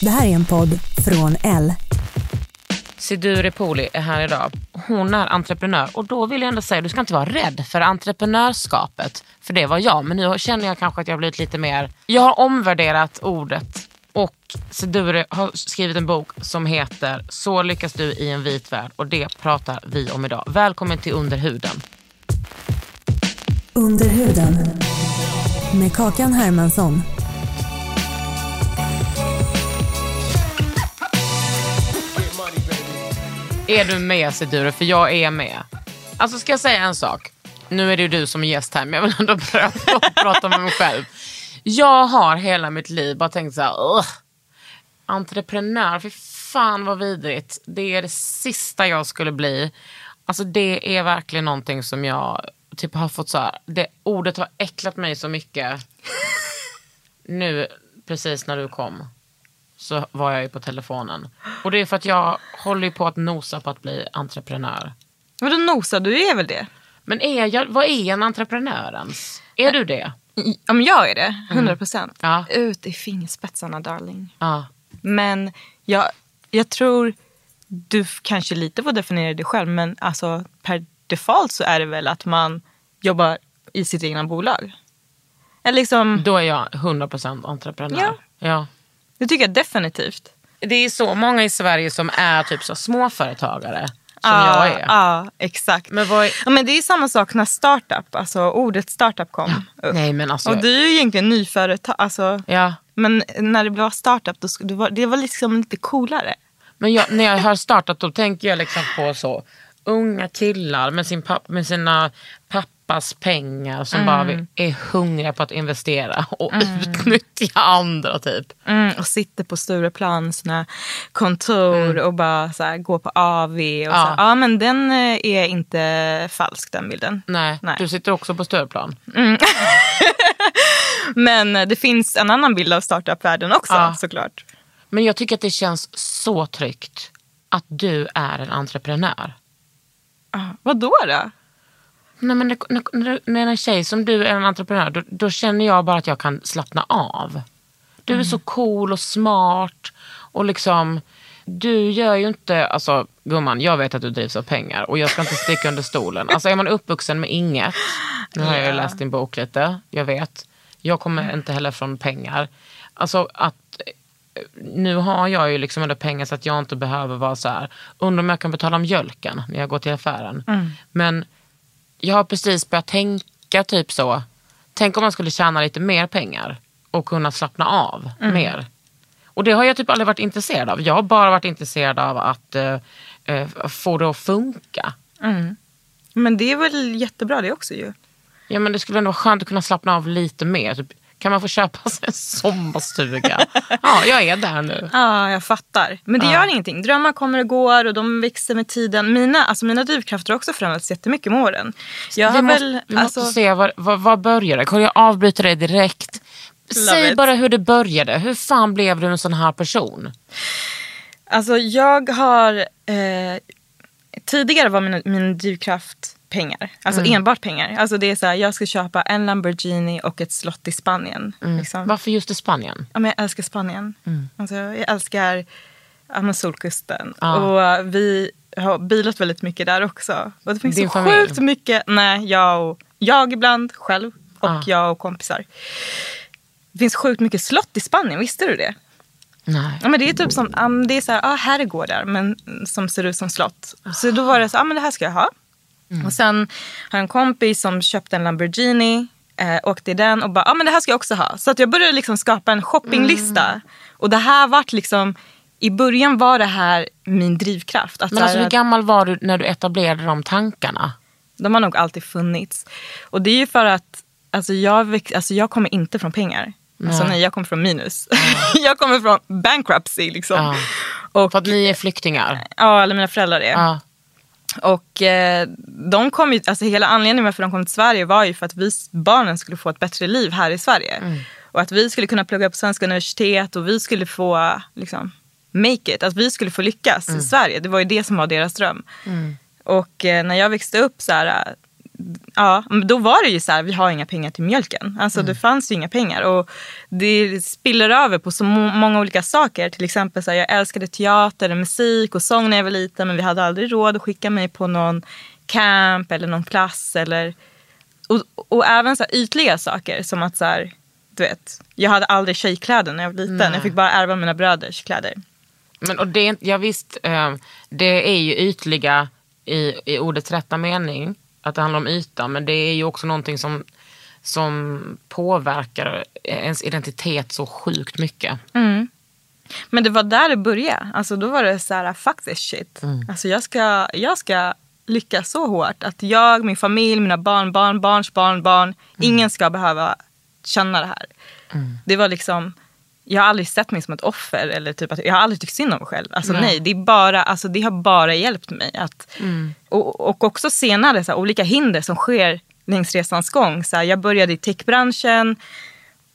Det här är en podd från L. Siduri Poli är här idag. Hon är entreprenör och då vill jag ändå säga, du ska inte vara rädd för entreprenörskapet. För det var jag, men nu känner jag kanske att jag har blivit lite mer... Jag har omvärderat ordet och Siduri har skrivit en bok som heter Så lyckas du i en vit värld och det pratar vi om idag. Välkommen till Under huden. Under huden. Med Kakan Hermansson. Är du med Siduri? För jag är med. Alltså ska jag säga en sak? Nu är det ju du som är gäst här, men jag vill ändå prata, prata med mig själv. Jag har hela mitt liv bara tänkt så här, "Ugh, entreprenör, för fan vad vidrigt. Det är det sista jag skulle bli. Alltså det är verkligen någonting som jag typ har fått så här, det ordet har äcklat mig så mycket. Nu, precis när du kom så var jag ju på telefonen. Och det är för att jag håller ju på att nosa på att bli entreprenör. Vadå nosa, du är väl det? Men är jag, vad är en entreprenör ens? Är du det? Om jag är det, 100 procent. Ja. Ut i fingerspetsarna darling. Ja. Men jag, jag tror du kanske lite får definiera det själv. Men alltså per default så är det väl att man jobbar i sitt egna bolag. Eller liksom, Då är jag 100% entreprenör. Ja. ja. Det tycker jag definitivt. Det är så många i Sverige som är typ så småföretagare. Som jag är. Ja, exakt. Men är... Ja, men det är samma sak när startup, alltså ordet startup kom upp. Nej men alltså. Och du är ju egentligen nyföretag, alltså, Ja. men när det var startup, då, det, var, det var liksom lite coolare. Men jag, när jag har startat då tänker jag liksom på så unga killar med, sin papp, med sina pappas pengar som bara vill- är hungriga på att investera och utnyttja andra typ. Mm, och sitter på Stureplan, sina kontor och bara så här, går på AV. Och Ja. Så här. ja, men den eh, är inte falsk den bilden. Nej, Nej. du sitter också på Stureplan. Men eh, det finns en annan bild av startup-världen också Ja. såklart. Men jag tycker att det känns så tryggt att du är en entreprenör. Vad då då? Nej, men när, när, när, när en tjej som du är en entreprenör, då, då känner jag bara att jag kan slappna av. Du är så cool och smart och liksom, du gör ju inte, alltså gumman, jag vet att du drivs av pengar och jag ska inte sticka under stolen. Alltså är man uppvuxen med inget, nu har jag ju läst din bok lite, jag vet, jag kommer inte heller från pengar. Alltså att nu har jag ju liksom ändå pengar så att jag inte behöver vara så här, undrar om jag kan betala mjölken när jag går till affären. Men jag har precis börjat tänka typ så, tänk om man skulle tjäna lite mer pengar och kunna slappna av mer. Och det har jag typ aldrig varit intresserad av. Jag har bara varit intresserad av att eh, få det att funka. Men det är väl jättebra det också ju. Ja men det skulle ändå vara skönt att kunna slappna av lite mer. Typ, kan man få köpa sig en sommarstuga? ja, jag är där nu. Ja, jag fattar. Men det gör ingenting. Drömmar kommer och går och de växer med tiden. Mina, alltså mina drivkrafter har också förändrats jättemycket med åren. Jag vi måste, väl, vi alltså, måste se, var, var, var började det? Kan jag avbryta dig direkt? Säg it. bara hur det började. Hur fan blev du en sån här person? Alltså jag har... Eh, tidigare var min, min drivkraft pengar. Alltså Mm. enbart pengar. Alltså det är så här, jag ska köpa en Lamborghini och ett slott i Spanien. Mm. Liksom. Varför just i Spanien? Ja, men jag älskar Spanien. Alltså, jag älskar ja, solkusten. Ja. Och vi har bilat väldigt mycket där också. Och det finns Din så familj? sjukt mycket. Nej, jag, och, jag ibland själv och Ja. jag och kompisar. det finns sjukt mycket slott i Spanien, visste du det? Nej. Ja, men det är typ som, um, det är så här, ah, herrgårdar men som ser ut som slott. Så då var det så, ah, men det här ska jag ha. Och sen har jag en kompis som köpte en Lamborghini, eh, åkte i den och bara, ah, men det här ska jag också ha. Så att jag började liksom skapa en shoppinglista. Och det här vart liksom, i början var det här min drivkraft. Att Men alltså, hur gammal var du när du etablerade de tankarna? de har nog alltid funnits. Och det är ju för att alltså jag, alltså jag kommer inte från pengar. Alltså nej, jag kommer från minus. jag kommer från bankruptcy liksom. Ja. Och, För att ni är flyktingar? ja, eller mina föräldrar är. Och eh, de kom ju, alltså hela anledningen varför de kom till Sverige var ju för att vi barnen skulle få ett bättre liv här i Sverige. Och att vi skulle kunna plugga på svenska universitet och vi skulle få liksom, make it. Att vi skulle få lyckas i Sverige. Det var ju det som var deras dröm. Och eh, när jag växte upp så här, ja, då var det ju så här, vi har inga pengar till mjölken. Alltså det fanns ju inga pengar. Och det spiller över på så må- många olika saker. Till exempel så här, jag älskade teater, musik och sång när jag var liten. Men vi hade aldrig råd att skicka mig på någon camp eller någon klass. Eller, och, och även så här, ytliga saker som att så här, du vet, jag hade aldrig tjejkläder när jag var liten. Jag fick bara ärva mina bröders kläder. Men, och det, ja, visst, eh, det är ju ytliga i, i ordets rätta mening. Att det handlar om yta. Men det är ju också någonting som, som påverkar ens identitet så sjukt mycket. Men det var där det började. Alltså då var det så här, fuck this shit. Alltså jag ska, jag ska lyckas så hårt att jag, min familj, mina barn, barn, barns barn, barn, ingen ska behöva känna det här. Det var liksom, jag har aldrig sett mig som ett offer eller typ att jag har aldrig tyckt synd om mig själv. Alltså nej, det, är bara, alltså, det har bara hjälpt mig. Att, och, och också senare så här, olika hinder som sker längs resans gång. Så här, jag började i techbranschen,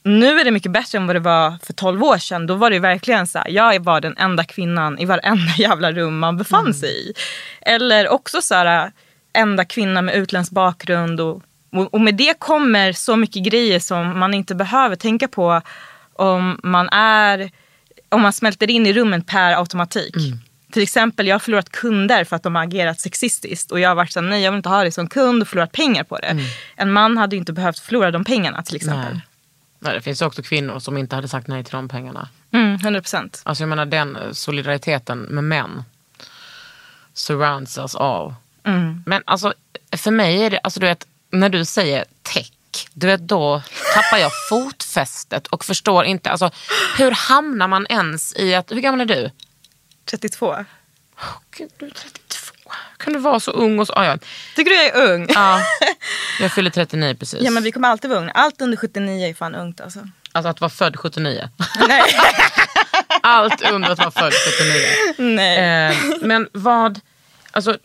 nu är det mycket bättre än vad det var för 12 år sedan. Då var det verkligen så här, jag var den enda kvinnan i varenda jävla rum man befann sig i. Eller också så här, enda kvinna med utländsk bakgrund. Och och med det kommer så mycket grejer som man inte behöver tänka på om man är om man smälter in i rummet per automatik. Till exempel, jag har förlorat kunder för att de har agerat sexistiskt. Och jag har varit så här, nej jag vill inte ha det som kund och förlorat pengar på det. En man hade ju inte behövt förlora de pengarna till exempel. Nej. Nej, det finns också kvinnor som inte hade sagt nej till de pengarna. Mm, 100 procent. Alltså jag menar den eh, solidariteten med män surrounds us all. Men alltså för mig är det, alltså du vet, när du säger tech, du vet då tappar jag fotfästet och förstår inte, alltså hur hamnar man ens i att, hur gammal är du? 32. Gud, du är 32. Kan du vara så ung och så, ah, ja. Tycker du jag är ung? ja. Jag fyller 39 precis. Ja men vi kommer alltid vara unga. Allt under 79 är fan ungt alltså. Alltså att vara född 79. Nej. Allt under att vara född 79. Nej. Eh, men vad, alltså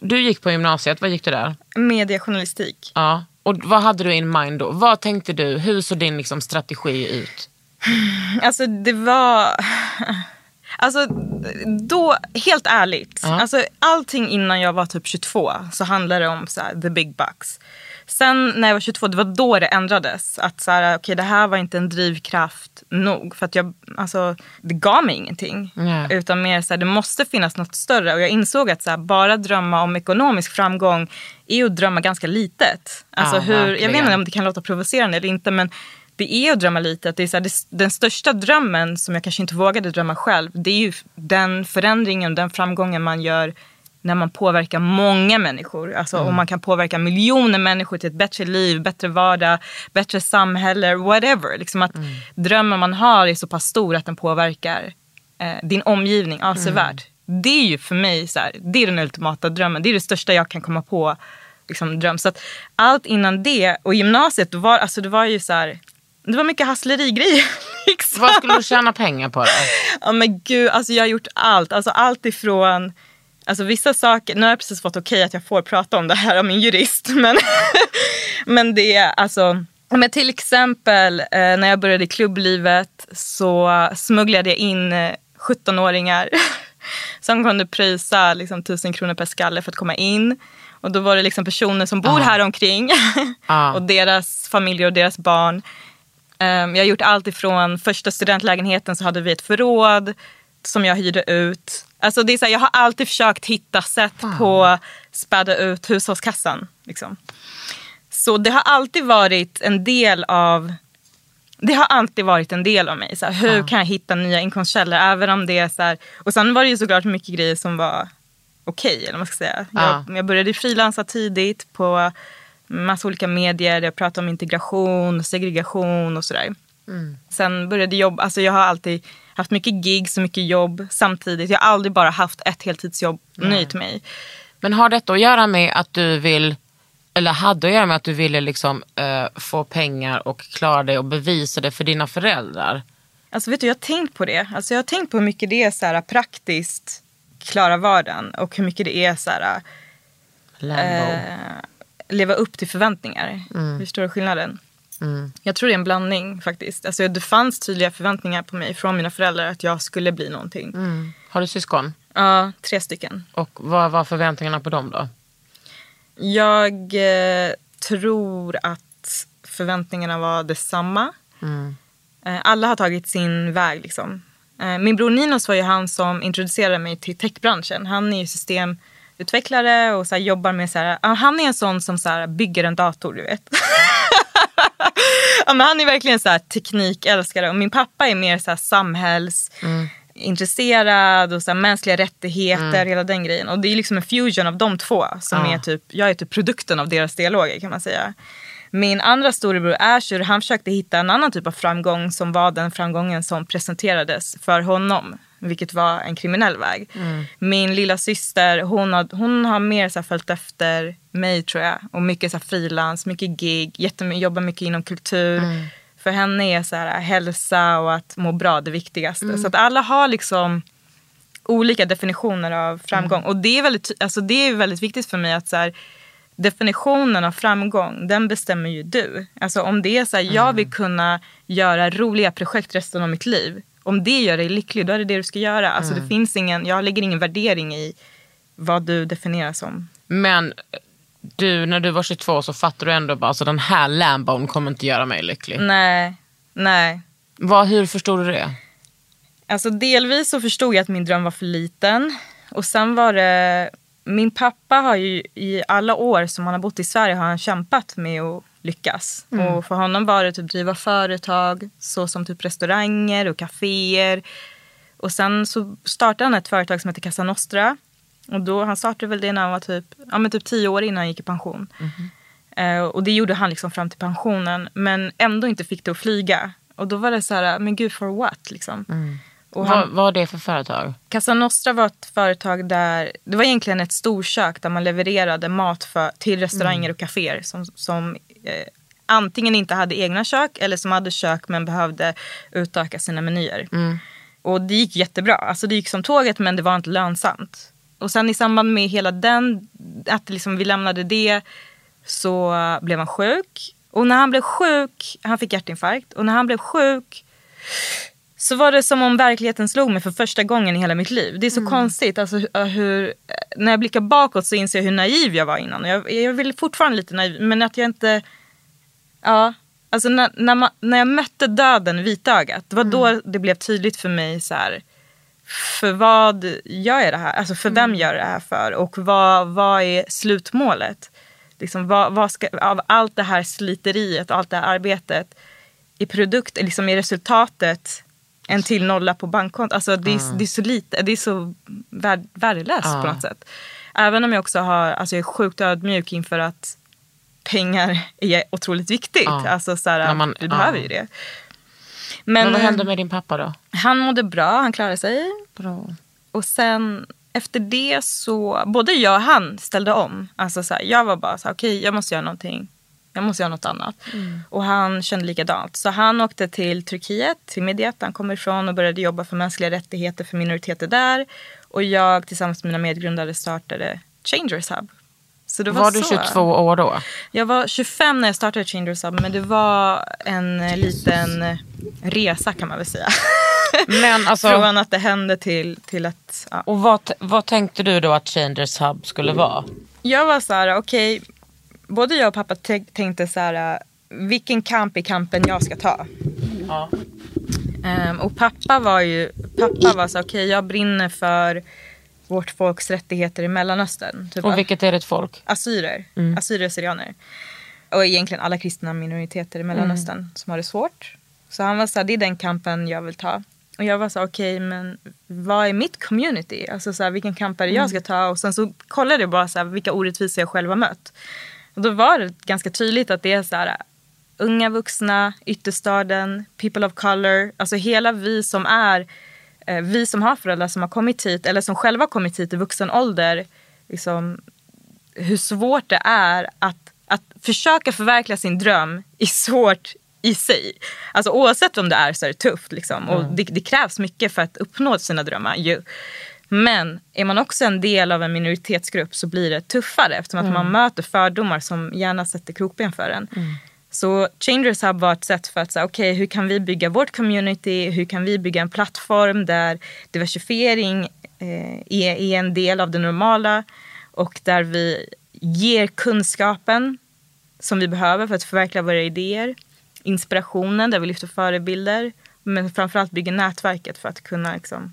du gick på gymnasiet, vad gick du där? Mediejournalistik. Ja. Och vad hade du in mind då? Vad tänkte du? Hur såg din liksom, strategi ut? Alltså det var... Alltså då, helt ärligt. Ja. Alltså, allting innan jag var typ 22 så handlade det om så här, the big bucks. Sen när jag var 22, det var då det ändrades. Att så här, okay, det här var inte en drivkraft nog. För att jag, alltså, det gav mig ingenting. Nej. Utan mer så här, det måste finnas något större. Och jag insåg att så här, bara drömma om ekonomisk framgång är att drömma ganska litet. Alltså, Ja, hur, jag vet inte om det kan låta provocerande eller inte. Men det är att drömma litet. Det är så här, det, den största drömmen som jag kanske inte vågade drömma själv. Det är ju den förändringen, den framgången man gör när man påverkar många människor. Alltså om man kan påverka miljoner människor till ett bättre liv, bättre vardag, bättre samhälle, whatever. Liksom att drömmen man har är så pass stor att den påverkar eh, din omgivning avsevärt. Det är ju för mig så här, det är den ultimata drömmen. Det är det största jag kan komma på. Liksom, dröm. Så att allt innan det och gymnasiet, då var, alltså, det var ju så här, det var mycket hasslerigrejer. Liksom. Vad skulle du tjäna pengar på? Det? Ja men gud, alltså jag har gjort allt. Alltså allt ifrån, alltså vissa saker, nu har jag precis fått okej att jag får prata om det här av min jurist. Men, men det är alltså, men till exempel eh, när jag började i klubblivet så smugglade jag in eh, 17-åringar som kunde pröjsa liksom, 1000 kronor per skalle för att komma in. Och då var det liksom personer som bor här omkring Ah. och deras familjer och deras barn. Um, jag har gjort allt ifrån första studentlägenheten så hade vi ett förråd som jag hyrde ut. Alltså det är så här, jag har alltid försökt hitta sätt på att späda ut hushållskassan. Liksom. Så det har alltid varit en del av det har alltid varit en del av mig. Så här, hur kan jag hitta nya inkomstkällor? Även om det är så här, och sen var det ju såklart mycket grejer som var okej. eller vad man ska säga. Ja. Jag, jag började frilansa tidigt på massa olika medier. Jag pratade om integration, segregation och sådär. Sen började jobba, alltså jag har alltid haft mycket gigs och mycket jobb samtidigt. Jag har aldrig bara haft ett heltidsjobb nöjt mig. Men har detta att göra med att du vill, eller hade att göra med att du ville liksom, eh, få pengar och klara dig och bevisa det för dina föräldrar? Alltså vet du, jag har tänkt på det. Alltså jag har tänkt på hur mycket det är så här, praktiskt klara vardagen och hur mycket det är så här, eh, leva upp till förväntningar. Förstår du skillnaden? Jag tror det är en blandning faktiskt. Alltså, det fanns tydliga förväntningar på mig från mina föräldrar att jag skulle bli någonting. Har du syskon? Ja, tre stycken. Och vad var förväntningarna på dem då? Jag eh, tror att förväntningarna var detsamma. Eh, alla har tagit sin väg. Liksom. Eh, min bror Ninos var ju han som introducerade mig till techbranschen. Han är ju systemutvecklare och så här, jobbar med... Så här, han är en sån som så här, bygger en dator, du vet. ja, men han är verkligen så här, teknikälskare och min pappa är mer så här, samhällsintresserad och så mänskliga rättigheter, hela den grejen. Och det är liksom en fusion av de två. som Ja. är typ, Jag är typ produkten av deras dialoger kan man säga. Min andra storebror Ashur, han försökte hitta en annan typ av framgång som var den framgången som presenterades för honom. Vilket var en kriminell väg. Min lilla syster, hon har, hon har mer så här följt efter mig tror jag. Och mycket frilans, mycket gig, jättemy- jobbar mycket inom kultur. För henne är så här, hälsa och att må bra det viktigaste. Så att alla har liksom olika definitioner av framgång. Och det är, väldigt, alltså det är väldigt viktigt för mig att så här, definitionen av framgång, den bestämmer ju du. Alltså om det är så här, jag vill kunna göra roliga projekt resten av mitt liv. Om det gör dig lycklig, då är det det du ska göra. Alltså det finns ingen, jag lägger ingen värdering i vad du definierar som. Men du, när du var 22 så fattade du ändå bara alltså den här Lambon kommer inte göra mig lycklig. Nej, nej. Vad, hur förstod du det? Alltså delvis så förstod jag att min dröm var för liten. Och sen var det, min pappa har ju i alla år som han har bott i Sverige har han kämpat med att lyckas. Och för honom var det typ driva företag, så som typ restauranger och kaféer. Och sen så startade han ett företag som heter Casa Nostra. Och då, han startade väl det när han var typ, ja, men typ tio år innan han gick i pension. Eh, och det gjorde han liksom fram till pensionen. Men ändå inte fick det att flyga. Och då var det så här, men gud for what liksom. Och han, Vad, är det för företag? Casa Nostra var ett företag där, det var egentligen ett storkök där man levererade mat för, till restauranger och kaféer som, som antingen inte hade egna kök eller som hade kök men behövde utöka sina menyer. Och det gick jättebra, alltså det gick som tåget men det var inte lönsamt. Och sen i samband med hela den, att liksom vi lämnade det så blev han sjuk. Och när han blev sjuk, han fick hjärtinfarkt och när han blev sjuk så var det som om verkligheten slog mig för första gången i hela mitt liv. Det är så konstigt. Alltså, hur- hur, när jag blickar bakåt så inser jag hur naiv jag var innan. Jag, jag vill fortfarande lite naiv, men att jag inte... Ja, alltså när, när, man, när jag mötte döden vitögat, det var då det blev tydligt för mig så här, för vad gör jag det här? Alltså för vem gör jag det här för? Och vad, vad är slutmålet? Liksom, vad, vad ska, av allt det här sliteriet och allt det här arbetet, i produkt, liksom i resultatet en till nolla på bankkontot. Alltså det, är, det är så lite, det är så värd, värdelöst på något sätt. Även om jag också har, alltså jag är sjukt ödmjuk inför att pengar är otroligt viktigt. Ja. Alltså så här, man- du behöver ju det. Men, Men, vad hände med din pappa då? han mådde bra, han klarade sig. Bra. Och sen efter det så, både jag och han ställde om. Alltså så här, jag var bara så här, okej jag måste göra någonting. Jag måste göra något annat. Och han kände likadant. Så han åkte till Turkiet, till där han kommer ifrån och började jobba för mänskliga rättigheter för minoriteter där. Och jag tillsammans med mina medgrundare startade Changers Hub. Så det var, Var du så. 22 år då? Jag var 25 när jag startade Changers Hub men det var en liten resa kan man väl säga. Men alltså, Från att det hände till, till att... Ja. och vad, vad tänkte du då att Changers Hub skulle vara? Jag var så här, okej, både jag och pappa tänk- tänkte så här, vilken kamp är kampen jag ska ta? Ja. Ehm, och pappa var ju, pappa var så okej jag brinner för vårt folks rättigheter i Mellanöstern. Typ Och vilket är det ett folk? assyrer, assyrier och syrianer. Och egentligen alla kristna minoriteter i Mellanöstern som har det svårt. Så han var så här, det är den kampen jag vill ta. Och jag var så okej men vad är mitt community? Alltså så här, vilken kamp är det jag ska ta? Och sen så kollade jag bara så här, vilka orättvisor jag själv har mött. Och då var det ganska tydligt att det är så här, unga vuxna, ytterstaden, people of color. Alltså hela vi som är, eh, vi som har föräldrar som har kommit hit eller som själva har kommit hit i vuxen ålder. Liksom, hur svårt det är att, att försöka förverkliga sin dröm är svårt i sig. Alltså oavsett om det är så är det tufft liksom. Och det, det krävs mycket för att uppnå sina drömmar. Ju. Men är man också en del av en minoritetsgrupp så blir det tuffare eftersom att man möter fördomar som gärna sätter krokben för en. Så Changers Hub var ett sätt för att säga, okej hur kan vi bygga vårt community? Hur kan vi bygga en plattform där diversifiering eh, är, är en del av det normala och där vi ger kunskapen som vi behöver för att förverkliga våra idéer. Inspirationen där vi lyfter förebilder. Men framförallt bygger nätverket för att kunna liksom,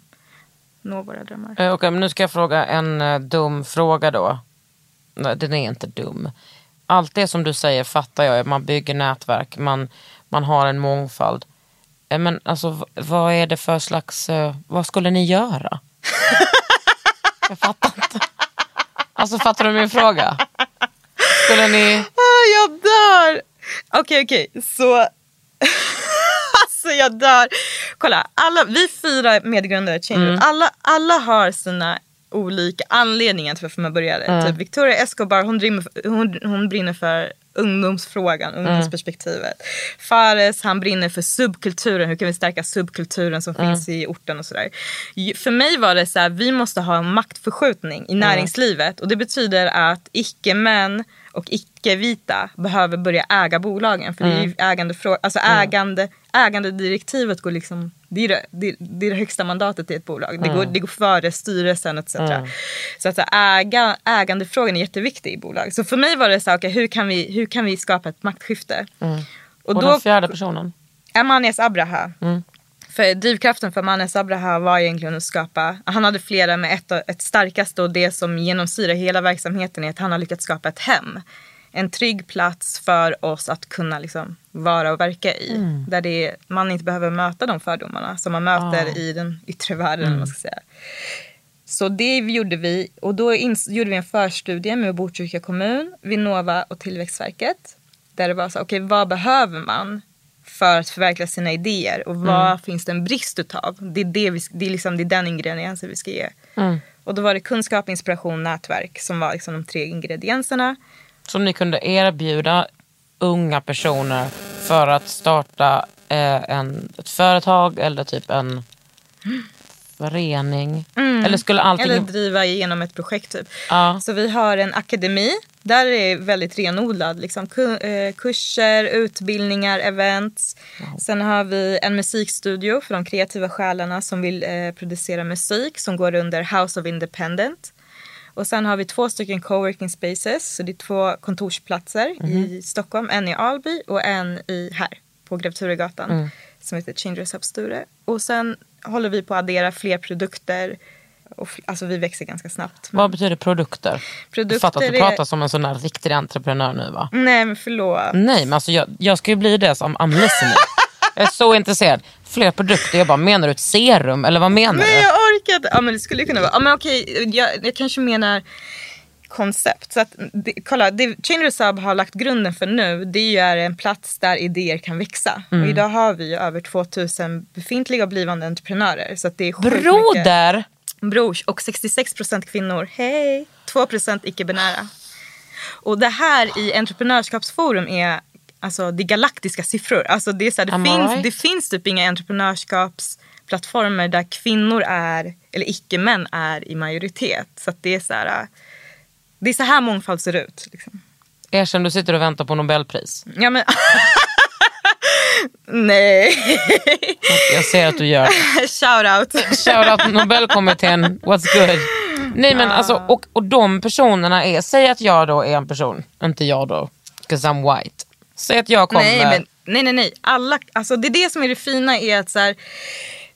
nå våra drömmar. Eh, Okej, men nu ska jag fråga en eh, dum fråga då. Nej, den är inte dum. Allt det som du säger fattar jag. Man bygger nätverk, man, man har en mångfald. Eh, Men alltså, vad är det för slags... vad skulle ni göra? jag fattar inte. Alltså, fattar du min fråga? Skulle ni... Ah, jag dör! Okej, okej. Så... alltså jag dör. Kolla, alla, vi fyra medgrundare till Change alla, alla har sina olika anledningar till varför man började. Typ Victoria Escobar, hon, brinner för, hon, hon brinner för ungdomsfrågan, ungdomsperspektivet. Fares, han brinner för subkulturen. Hur kan vi stärka subkulturen som finns i orten och sådär. För mig var det så här, vi måste ha en maktförskjutning i näringslivet. Och det betyder att icke-män och icke-vita behöver börja äga bolagen. För det är ju ägande, alltså ägande, ägandedirektivet går liksom, det är det, det, det är det högsta mandatet i ett bolag. Det, går, det går före styrelsen etc. Så att så äga, ägandefrågan är jätteviktig i bolag. Så för mig var det så här, okay, hur, kan vi, hur kan vi skapa ett maktskifte? Och, den fjärde personen? Amanias Abraha. För drivkraften för Amanias Abraha var egentligen att skapa, han hade flera men ett, ett starkaste och det som genomsyrar hela verksamheten är att han har lyckats skapa ett hem. En trygg plats för oss att kunna liksom vara och verka i. Där det man inte behöver möta de fördomarna som man möter i den yttre världen. vad Man ska säga. Så det gjorde vi och då gjorde vi en förstudie med Botkyrka kommun, Vinnova och Tillväxtverket. Där det var så, okej vad behöver man för att förverkliga sina idéer och vad finns det en brist utav? Det är, det vi, det är, liksom, det är den ingrediensen vi ska ge. Och då var det kunskap, inspiration, nätverk som var liksom de tre ingredienserna. Som ni kunde erbjuda unga personer för att starta eh, en, ett företag eller typ en förening. Eller skulle allting... Eller driva igenom ett projekt typ. Ja. Så vi har en akademi. Där är väldigt renodlad. Liksom, eh, kurser, utbildningar, events. Sen har vi en musikstudio för de kreativa själarna som vill eh, producera musik som går under House of Independent. Och sen har vi två stycken coworking spaces. Så det är två kontorsplatser i Stockholm. En i Alby och en i här på Grev Turegatan. Som heter Changers Hub Sture. Och sen håller vi på att addera fler produkter. Och, alltså vi växer ganska snabbt. Vad betyder produkter? Produkter jag fattar att du är- pratar som en sån där riktig entreprenör nu va? Nej men förlåt. Nej men alltså jag, jag ska ju bli det som I'm listening. jag är så intresserad. Fler produkter. Jag bara, menar du ett serum eller vad menar Nej du? Orkar inte. Ja men det skulle kunna vara. Ja men okej, jag, jag kanske menar koncept. Så att, det, kolla, det Changers Hub har lagt grunden för nu det är ju en plats där idéer kan växa. Mm. Och idag har vi över 2000 befintliga och blivande entreprenörer. Så att det är sjukt mycket. Broder! Brors och 66% kvinnor. Hej! 2% icke-binära. Och det här i entreprenörskapsforum är alltså, det är galaktiska siffror. Alltså, det, är så här, det, Am finns, right? det finns typ inga entreprenörskapsplattformar där kvinnor är, eller icke-män är i majoritet. Så det är så här, det är så här mångfald ser ut. Liksom. Erkänn, du sitter och väntar på Nobelpris. Ja, men... Nej, Jag ser att du gör det. shout out. Shoutout Nobelkommittén, what's good? Nej men alltså, och, och de personerna är, säg att jag då är en person, inte jag då, 'cause I'm white. Säg att jag kommer, Nej, men, nej, nej, nej. Alla, alltså, det är det som är det fina är att så här,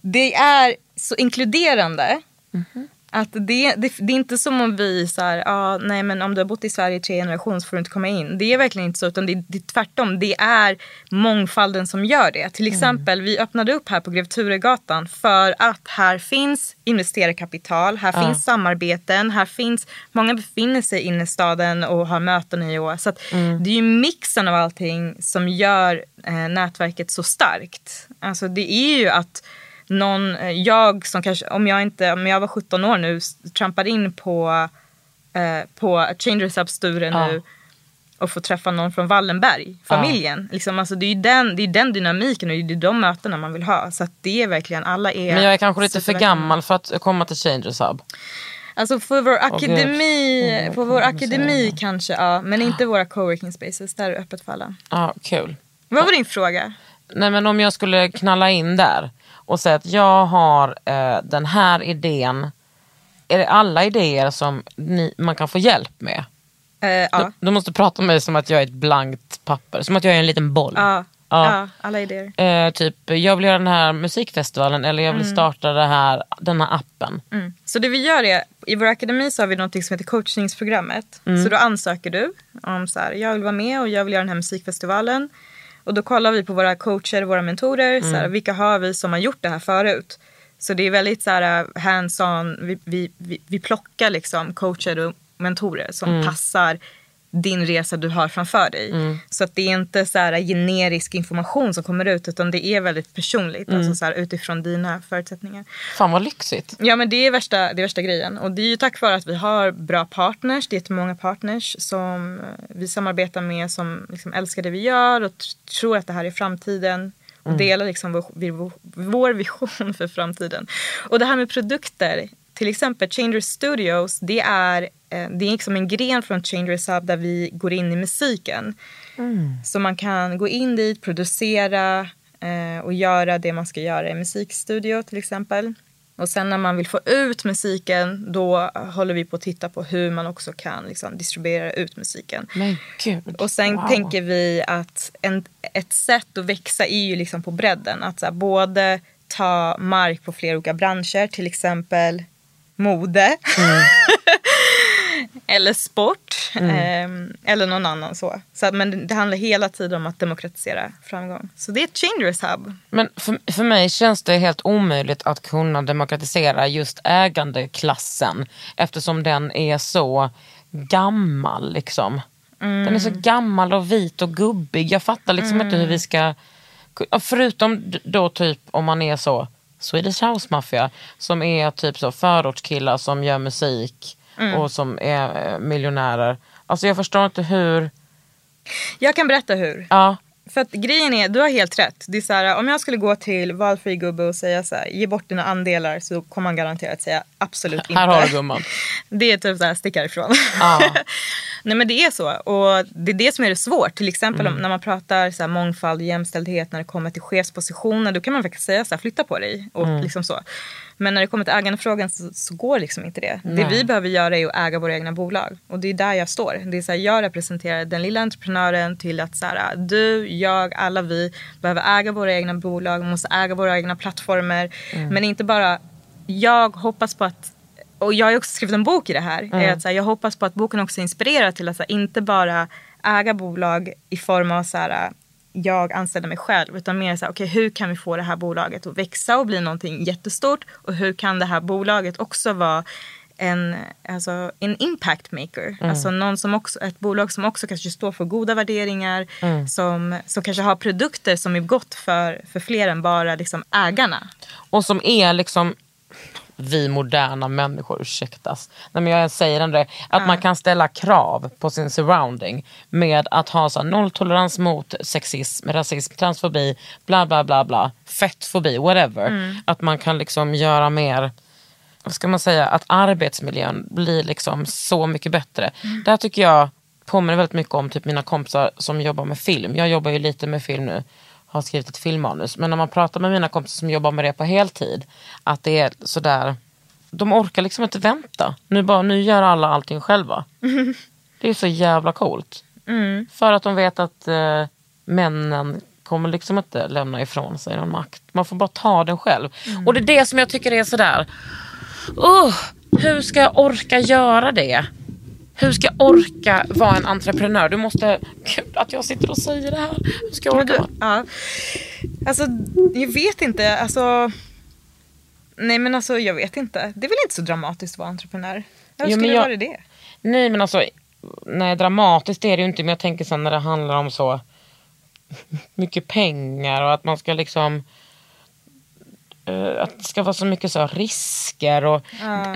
det är så inkluderande. Mhm. Att det, det, det är inte som om vi så här, ah, nej men om du har bott i Sverige i tre generationer så får du inte komma in. Det är verkligen inte så utan det, det är tvärtom. Det är mångfalden som gör det. Till exempel vi öppnade upp här på Grev Turegatan för att här finns investerarkapital, här finns samarbeten, här finns, många befinner sig i innerstaden och har möten i år. Så att det är ju mixen av allting som gör eh, nätverket så starkt. Alltså det är ju att någon, eh, jag som kanske, om jag inte, om jag var 17 år nu, trampar in på, eh, på Changers Up Sture Ja. nu och får träffa någon från Wallenberg, familjen. Liksom, alltså, det är ju den, det är den dynamiken och det är de mötena man vill ha. Så det är verkligen, alla är Men jag är kanske lite för gammal för att komma till Changers Hub. Alltså för vår akademi, Mm, för vår akademi kanske, ja. Men inte våra coworking spaces, där är det öppet för alla. Ja, kul. Vad var din fråga? Nej men om jag skulle knalla in där och säga att jag har eh, den här idén. Är det alla idéer som ni, man kan få hjälp med? Eh, ja. Du, du måste prata med mig som att jag är ett blankt papper, som att jag är en liten boll. Ja. Ja. ja, alla idéer. Eh, typ, jag vill göra den här musikfestivalen eller jag vill starta det här, den här appen. Mm. Så det vi gör är, i vår akademi så har vi något som heter coachningsprogrammet. Så då ansöker du om så här, jag vill vara med och jag vill göra den här musikfestivalen. Och då kollar vi på våra coacher, våra mentorer, så här, vilka har vi som har gjort det här förut. Så det är väldigt så här hands-on, vi, vi, vi, vi plockar liksom coacher och mentorer som passar din resa du har framför dig. Så att det är inte så här generisk information som kommer ut utan det är väldigt personligt. Alltså så här, utifrån dina förutsättningar. Fan vad lyxigt. Ja men det är värsta, det är värsta grejen. Och det är ju tack vare att vi har bra partners. Det är jättemånga partners som eh, vi samarbetar med som liksom älskar det vi gör och tr- tror att det här är framtiden. Och delar liksom vår, vår, vision för framtiden. Och det här med produkter. Till exempel Changers Studios. Det är, det är liksom en gren från Changers Hub där vi går in i musiken. Så man kan gå in dit, producera eh, och göra det man ska göra i musikstudio till exempel. Och sen när man vill få ut musiken då håller vi på att titta på hur man också kan liksom, distribuera ut musiken. Men gud. Och sen wow. tänker vi att en, ett sätt att växa är ju liksom på bredden. Att så här, både ta mark på flera olika branscher, till exempel mode. eller sport. ehm, eller någon annan så. så att, men det, handlar hela tiden om att demokratisera framgång. Så det är ett Changers Hub. Men för, för mig känns det helt omöjligt att kunna demokratisera just ägandeklassen eftersom den är så gammal. Liksom. Den är så gammal och vit och gubbig. Jag fattar liksom inte hur vi ska... ja, Förutom då typ om man är så Swedish House Mafia som är typ så förortskillar som gör musik och som är eh, miljonärer. Alltså jag förstår inte hur... Jag kan berätta hur. Ja, För att grejen är, du har helt rätt. Det är så här, om jag skulle gå till valfri gubbe och säga så här, ge bort dina andelar så kommer han garanterat säga absolut inte. här har du gumman. Det är typ så här, stick härifrån. Ja. Nej men det är så. Och det är det som är det svårt. Till exempel Mm. om, när man pratar så här, mångfald och jämställdhet när det kommer till chefspositioner. Då kan man faktiskt säga så här, flytta på dig. Och Mm. liksom så. Men när det kommer till ägandefrågan så, så går liksom inte det. Det Nej. vi behöver göra är att äga våra egna bolag. Och det är där jag står. Det är så här, jag representerar den lilla entreprenören till att så här, du, jag, alla vi behöver äga våra egna bolag. Måste äga våra egna plattformar. Mm. Men inte bara, jag hoppas på att och jag har också skrivit en bok i det här. Är att, så här, jag hoppas på att boken också inspirerar till att så här, inte bara äga bolag i form av så här, jag anställer mig själv. Utan mer så här, okej hur kan vi få det här bolaget att växa och bli någonting jättestort? Och hur kan det här bolaget också vara en, alltså, en impact maker. Alltså någon som också, ett bolag som också kanske står för goda värderingar. Som, som kanske har produkter som är gott för, för fler än bara liksom, ägarna. Och som är liksom vi moderna människor, ursäktas. Nej, men jag säger ändå det, att man kan ställa krav på sin surrounding med att ha så nolltolerans mot sexism, rasism, transfobi, bla bla bla bla, fettfobi, whatever. Att man kan liksom göra mer, vad ska man säga, att arbetsmiljön blir liksom så mycket bättre. Det här tycker jag påminner väldigt mycket om typ mina kompisar som jobbar med film. Jag jobbar ju lite med film nu har skrivit ett filmmanus. Men när man pratar med mina kompisar som jobbar med det på heltid. Att det är sådär. De orkar liksom inte vänta. Nu, bara, nu gör alla allting själva. Det är så jävla coolt. För att de vet att eh, männen kommer liksom inte lämna ifrån sig någon makt. Man får bara ta den själv. Och det är det som jag tycker är sådär. Uh, hur ska jag orka göra det? Hur ska jag orka vara en entreprenör? Du måste... Gud, att jag sitter och säger det här. Hur ska jag orka? du, ja. Alltså, jag vet inte. Alltså, nej men alltså jag vet inte. Det är väl inte så dramatiskt att vara entreprenör? Hur skulle jag- vara det? Nej men alltså, nej dramatiskt är det ju inte men jag tänker sen när det handlar om så mycket pengar och att man ska liksom eh, att det ska vara så mycket så risker och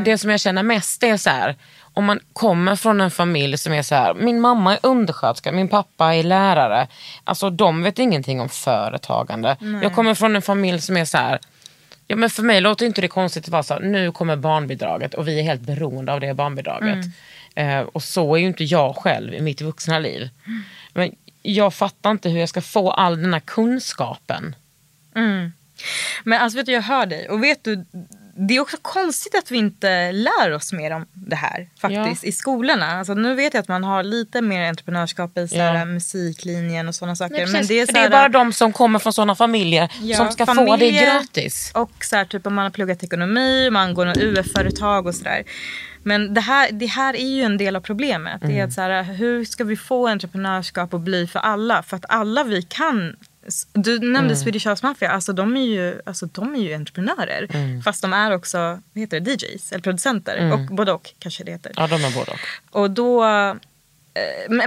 det som jag känner mest är så här om man kommer från en familj som är så här, min mamma är undersköterska, min pappa är lärare. Alltså de vet ingenting om företagande. Jag kommer från en familj som är så här, Ja, men för mig låter inte det konstigt att vara så här, nu kommer barnbidraget och vi är helt beroende av det barnbidraget. Eh, och så är ju inte jag själv i mitt vuxna liv. Men jag fattar inte hur jag ska få all den här kunskapen. Men alltså vet du, jag hör dig. Och vet du, det är också konstigt att vi inte lär oss mer om det här faktiskt i skolorna. Alltså, nu vet jag att man har lite mer entreprenörskap i så här, Ja. musiklinjen och sådana saker. Nej, men det är, för så det är bara de som kommer från sådana familjer Ja, som ska få det familjer gratis. Och så typ om man har pluggat ekonomi, man går något UF-företag och sådär. Men det här, det här är ju en del av problemet. Det är att så hur ska vi få entreprenörskap att bli för alla? För att alla vi kan du nämnde Swedish House Mafia, alltså de är ju, alltså de är ju entreprenörer. Fast de är också vad heter det, DJs eller producenter. Och, både och kanske det heter. Ja, de är både och. Och då, eh,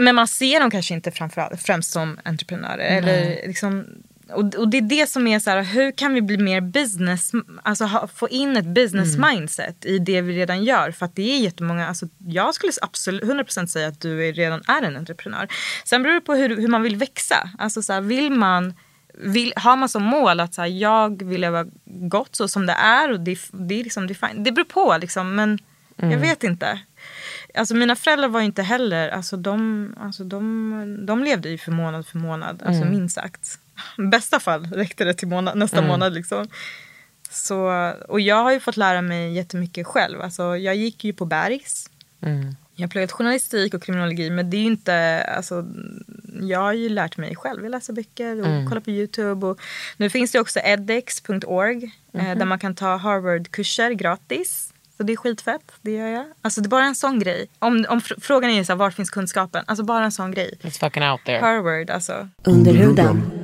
men man ser dem kanske inte framförallt, främst som entreprenörer. Eller liksom, och, och det är det som är så här, hur kan vi bli mer business, alltså ha, få in ett business mindset i det vi redan gör. För att det är jättemånga, alltså jag skulle absolut 100% säga att du är, redan är en entreprenör. Sen beror det på hur, hur man vill växa. Alltså så här, vill man vill, har man som mål att så här, jag vill leva gott så som det är och det, det, är liksom, det, är det beror på liksom men jag vet inte. Alltså mina föräldrar var inte heller, alltså de, alltså de, de levde ju för månad för månad, alltså minst sagt. Bästa fall räckte det till månad, nästa månad liksom. Så, och jag har ju fått lära mig jättemycket själv. Alltså, jag gick ju på Bergs. Jag har pluggat journalistik och kriminologi men det är ju inte, alltså, jag har ju lärt mig själv. Jag läser böcker och kollar på YouTube. Och nu finns det också edX.org eh, där man kan ta Harvard-kurser gratis. Så det är skitfett, det gör jag. Alltså det är bara en sån grej. Om, om fr- frågan är så här, var finns kunskapen? Alltså bara en sån grej. It's fucking out there. Harvard, alltså. Under huden.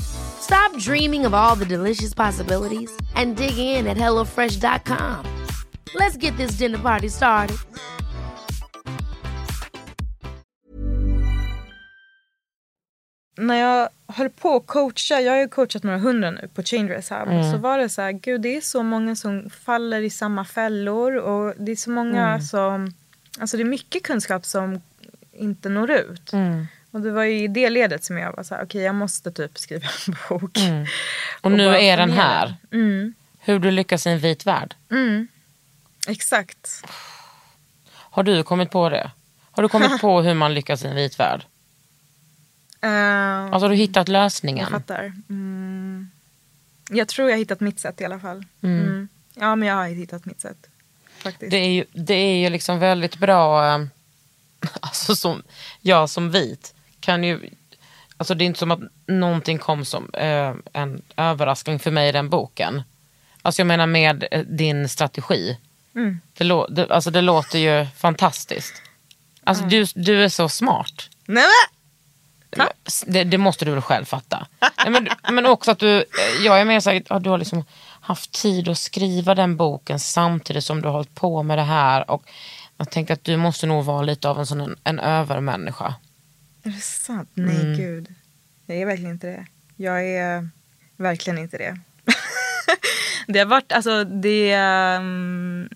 Stop dreaming of all the delicious possibilities and dig in at HelloFresh.com. Let's get this dinner party started. när jag höll på att coacha, jag har ju coachat några hundra nu på Chain Rehab. Så var det så här, gud det är så många som faller i samma fällor och det är så många som, alltså det är mycket kunskap som inte når ut. Och det var ju i det ledet som jag var så här, okej jag måste typ skriva en bok. Och nu bara är den här. Hur du lyckas i en vit värld. Exakt. Har du kommit på det? Har du kommit på hur man lyckas i en vit värld? Uh, Alltså har du hittat jag lösningen? fattar. Mm. Jag tror jag har hittat mitt sätt i alla fall. Mm. Ja men jag har hittat mitt sätt. Faktiskt. Det är ju, det är ju liksom väldigt bra, eh, alltså som, jag som vit kan ju, alltså det är inte som att någonting kom som eh, en överraskning för mig i den boken. Alltså jag menar med eh, din strategi. Det, lå, det, alltså det låter ju fantastiskt. Alltså du, du är så smart. Nej men! Det, det måste du väl själv fatta. Nej, men, men också att du, eh, jag är mer såhär, ja, du har liksom haft tid att skriva den boken samtidigt som du har hållit på med det här. Och jag tänkte att du måste nog vara lite av en sån en, en övermänniska. Är det sant? Nej Mm. gud. Jag är verkligen inte det. Jag är verkligen inte det. det har varit, alltså det... Um,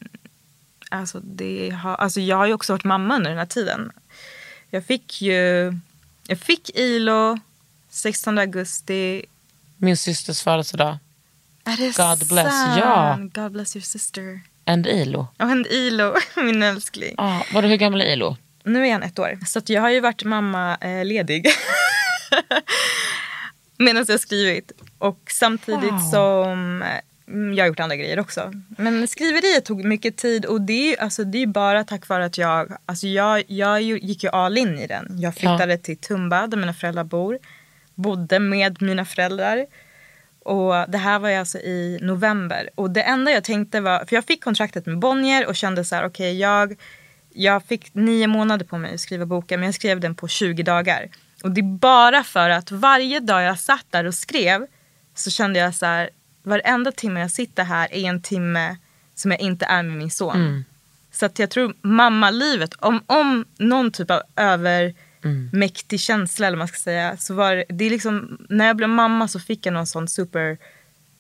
alltså det har, alltså jag har ju också varit mamma under den här tiden. Jag fick ju... Jag fick ILO 16 augusti. Min systers födelsedag. Är det God bless, sant? ja. God bless your sister. And ILO. Och en ILO, min älskling. Ah, var hur gammal är ILO? Nu är han ett år. Så jag har ju varit mamma eh. Medan jag har skrivit. Och samtidigt Wow. som mm, jag har gjort andra grejer också. Men skriveriet tog mycket tid och det är alltså, det är ju bara tack vare att jag, alltså jag, jag gick ju all in i den. Jag flyttade till Tumba där mina föräldrar bor. Bodde med mina föräldrar. Och det här var ju alltså i november. Och det enda jag tänkte var, för jag fick kontraktet med Bonnier och kände så här, okej jag, jag fick nio månader på mig att skriva boken men jag skrev den på 20 dagar. Och det är bara för att varje dag jag satt där och skrev så kände jag så här, varenda timme jag sitter här är en timme som jag inte är med min son. Så att jag tror mammalivet, om, om någon typ av övermäktig känsla eller vad man ska säga. Så var det, det är liksom, när jag blev mamma så fick jag någon sån super,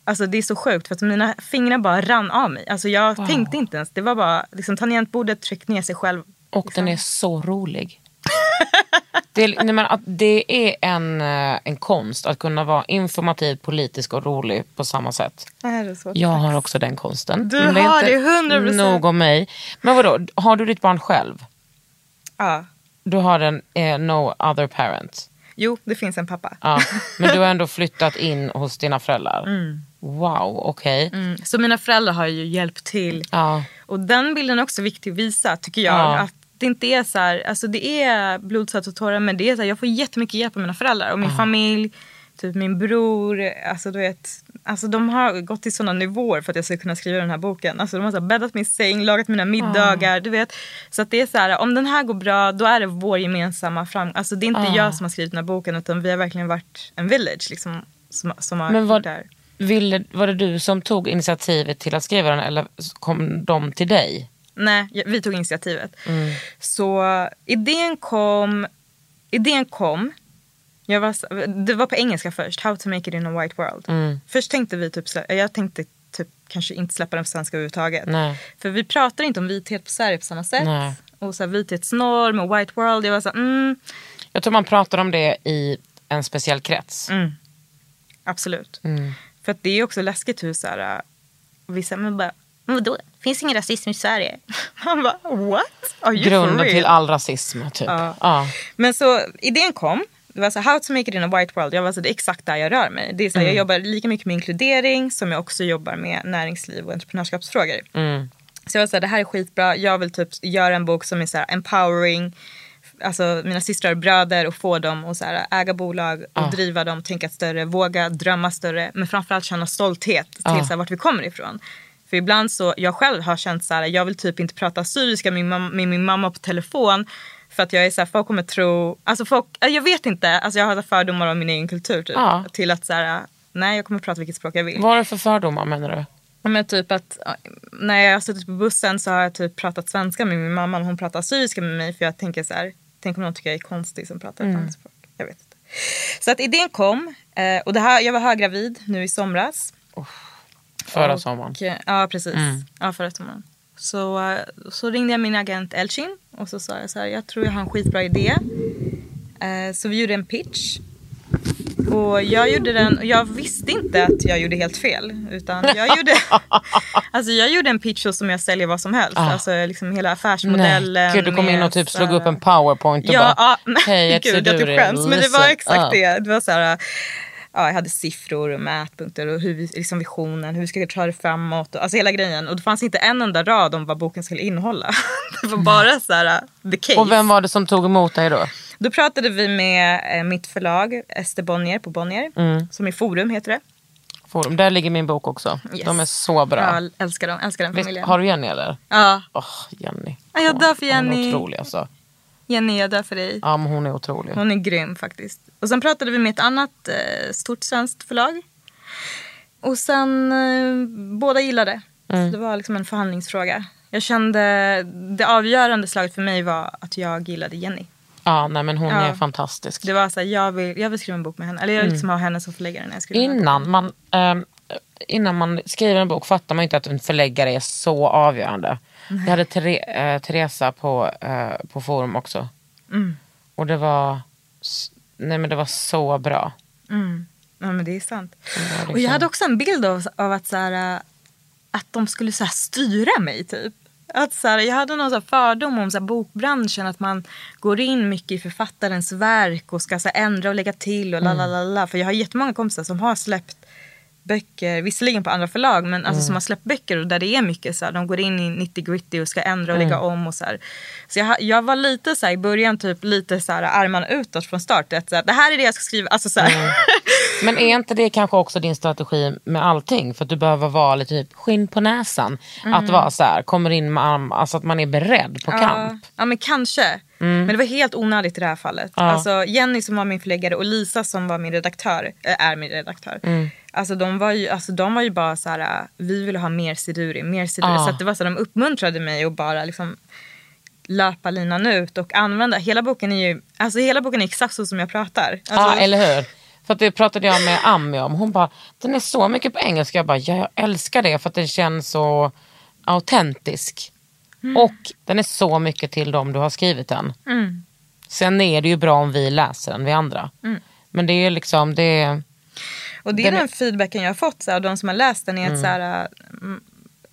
alltså det är så sjukt för att mina fingrar bara rann av mig. Alltså jag tänkte inte ens, det var bara liksom tangentbordet tryckt ner sig själv. Och den är så rolig. Det är, nej men att det är en, eh, en konst att kunna vara informativ, politisk och rolig på samma sätt. Är det så? Jag har också den konsten. Du är har det, 100%. Nog om mig. Men vadå, har du ditt barn själv? Ja. Du har en eh, no other parent? Jo, det finns en pappa. Ja. Men du har ändå flyttat in hos dina föräldrar? Wow, okej. Mm. Så mina föräldrar har ju hjälpt till. Ja. Och den bilden är också viktig att visa tycker jag. Ja. Att det inte är så här, alltså det är blod, svett och tårar men det är så här, jag får jättemycket hjälp av mina föräldrar och min familj. Typ min bror, alltså du vet. Alltså de har gått till sådana nivåer för att jag ska kunna skriva den här boken. Alltså de har så här bäddat min säng, lagat mina middagar, du vet. Så att det är så här, om den här går bra då är det vår gemensamma framgång. Alltså det är inte jag som har skrivit den här boken utan vi har verkligen varit en village liksom. Som, som har Men gjort vad, det här. Ville, var det du som tog initiativet till att skriva den eller kom de till dig? Nej, vi tog initiativet. Så idén kom, idén kom jag var, det var på engelska först, How to make it in a white world. Först tänkte vi typ, jag tänkte typ kanske inte släppa den på svenska överhuvudtaget. Nej. För vi pratar inte om vithet på Sverige på samma sätt. Nej. Och så här, vithetsnorm och white world. Jag var så här, mm, Jag tror man pratar om det i en speciell krets. Mm. absolut. För att det är också läskigt hur så här, äh, vissa men bara, men vadå, finns ingen rasism i Sverige? Man bara, what? Are you Grunden till all rasism. Typ. Ja. Ja. Men så idén kom. Det var så här, how to make it in a white world. Jag var så, det är exakt där jag rör mig. Det är så här, Jag jobbar lika mycket med inkludering som jag också jobbar med näringsliv och entreprenörskapsfrågor. Så jag var så här, det här är skitbra. Jag vill typ göra en bok som är så här empowering. Alltså mina systrar och bröder och få dem att så här, äga bolag och driva dem, tänka större, våga drömma större. Men framförallt känna stolthet till så här, vart vi kommer ifrån. För ibland så, jag själv har känt så här, jag vill typ inte prata syriska med min, med min mamma på telefon. För att jag är så här, folk kommer tro, alltså folk, äh, jag vet inte, alltså jag har fördomar om min egen kultur typ. Ja. Till att så här, nej jag kommer prata vilket språk jag vill. Vad är det för fördomar menar du? Men typ att när jag har suttit på bussen så har jag typ pratat svenska med min mamma och hon pratar syriska med mig för jag tänker så här, tänk om någon tycker jag är konstig som pratar ett annat språk. Jag vet inte. Så att idén kom eh, och det här, jag var höggravid nu i somras. Förra Och, sommaren. eh, Ja, precis. Ja, förra sommaren. Så, eh, så ringde jag min agent Elchin och så sa jag så här, jag tror jag har en skitbra idé. Så vi gjorde en pitch. Och jag gjorde den, och jag visste inte att jag gjorde helt fel. Utan jag gjorde, alltså jag gjorde en pitch som jag säljer vad som helst. Alltså liksom hela affärsmodellen. Nej. Gud, du kom in och typ så slog upp en powerpoint och Ja, bara, men, hej jag gud, jag typ skäms. Men det var exakt det. Det var så här, ja, jag hade siffror och mätpunkter och hur liksom visionen, hur vi ska ta det framåt. Och, alltså hela grejen. Och det fanns inte en enda rad om vad boken skulle innehålla. det var bara så här, the case. Och vem var det som tog emot dig då? Då pratade vi med eh, mitt förlag, Ester Bonnier på Bonnier. Som är Forum heter det. Forum. Där ligger min bok också. Yes. De är så bra. Jag älskar dem, älskar den Visst, familjen. har du Jenny eller? Ja, Åh, Jenny. Ja, jag dör för Hon är Jenny. otrolig alltså. Jenny jag dör för dig. Ja, men hon är otrolig. Hon är grym faktiskt. Och sen pratade vi med ett annat eh, stort svenskt förlag. Och sen, eh, båda gillade. Så det var liksom en förhandlingsfråga. Jag kände, det avgörande slaget för mig var att jag gillade Jenny. Ja, nej men hon Ja. är fantastisk. Det var så här, jag vill, jag vill skriva en bok med henne. Eller jag vill liksom ha henne som förläggare när jag skriver. Innan man, ehm, innan man skriver en bok fattar man inte att en förläggare är så avgörande. Jag hade Tere, eh, Teresa på, eh, på forum också. Mm. Och det var, nej men det var så bra. Ja, men det är sant. Det liksom- Och jag hade också en bild av, av att, så här, äh, att de skulle så här, styra mig. typ. Att, så här, jag hade någon så fördom om så bokbranschen. Att man går in mycket i författarens verk och ska så ändra och lägga till. och la, la, la, la. För jag har jättemånga kompisar som har släppt böcker, visserligen på andra förlag, men alltså, som har släppt böcker och där det är mycket så här, de går in i 90 gritty och ska ändra och lägga om och så här. Så jag, jag var lite så här, i början typ lite så här armarna utåt från start. Att, så här, det här är det jag ska skriva. Alltså, så här. Men är inte det kanske också din strategi med allting? För att du behöver vara lite typ skinn på näsan. Att vara så här, kommer in med arm, alltså att man är beredd på kamp. Ja, men kanske. Men det var helt onödigt i det här fallet. Alltså, Jenny som var min förläggare och Lisa som var min redaktör, äh, är min redaktör. Alltså, de, var ju, alltså, de var ju bara så här, äh, vi ville ha mer Siduri, mer Siduri. Ja. Så det var så de uppmuntrade mig att bara liksom löpa linan ut och använda. Hela boken är ju alltså, hela boken är exakt så som jag pratar. Alltså, Ja, eller hur? För att det pratade jag med Ami om. Hon bara, den är så mycket på engelska. Jag bara, ja, jag älskar det för att den känns så autentisk. Och den är så mycket till dem du har skrivit den. Sen är det ju bra om vi läser den, vi andra. Men det är liksom, det är... Och det är Den den feedbacken jag har fått så här, av de som har läst den. Är att, så här, mm,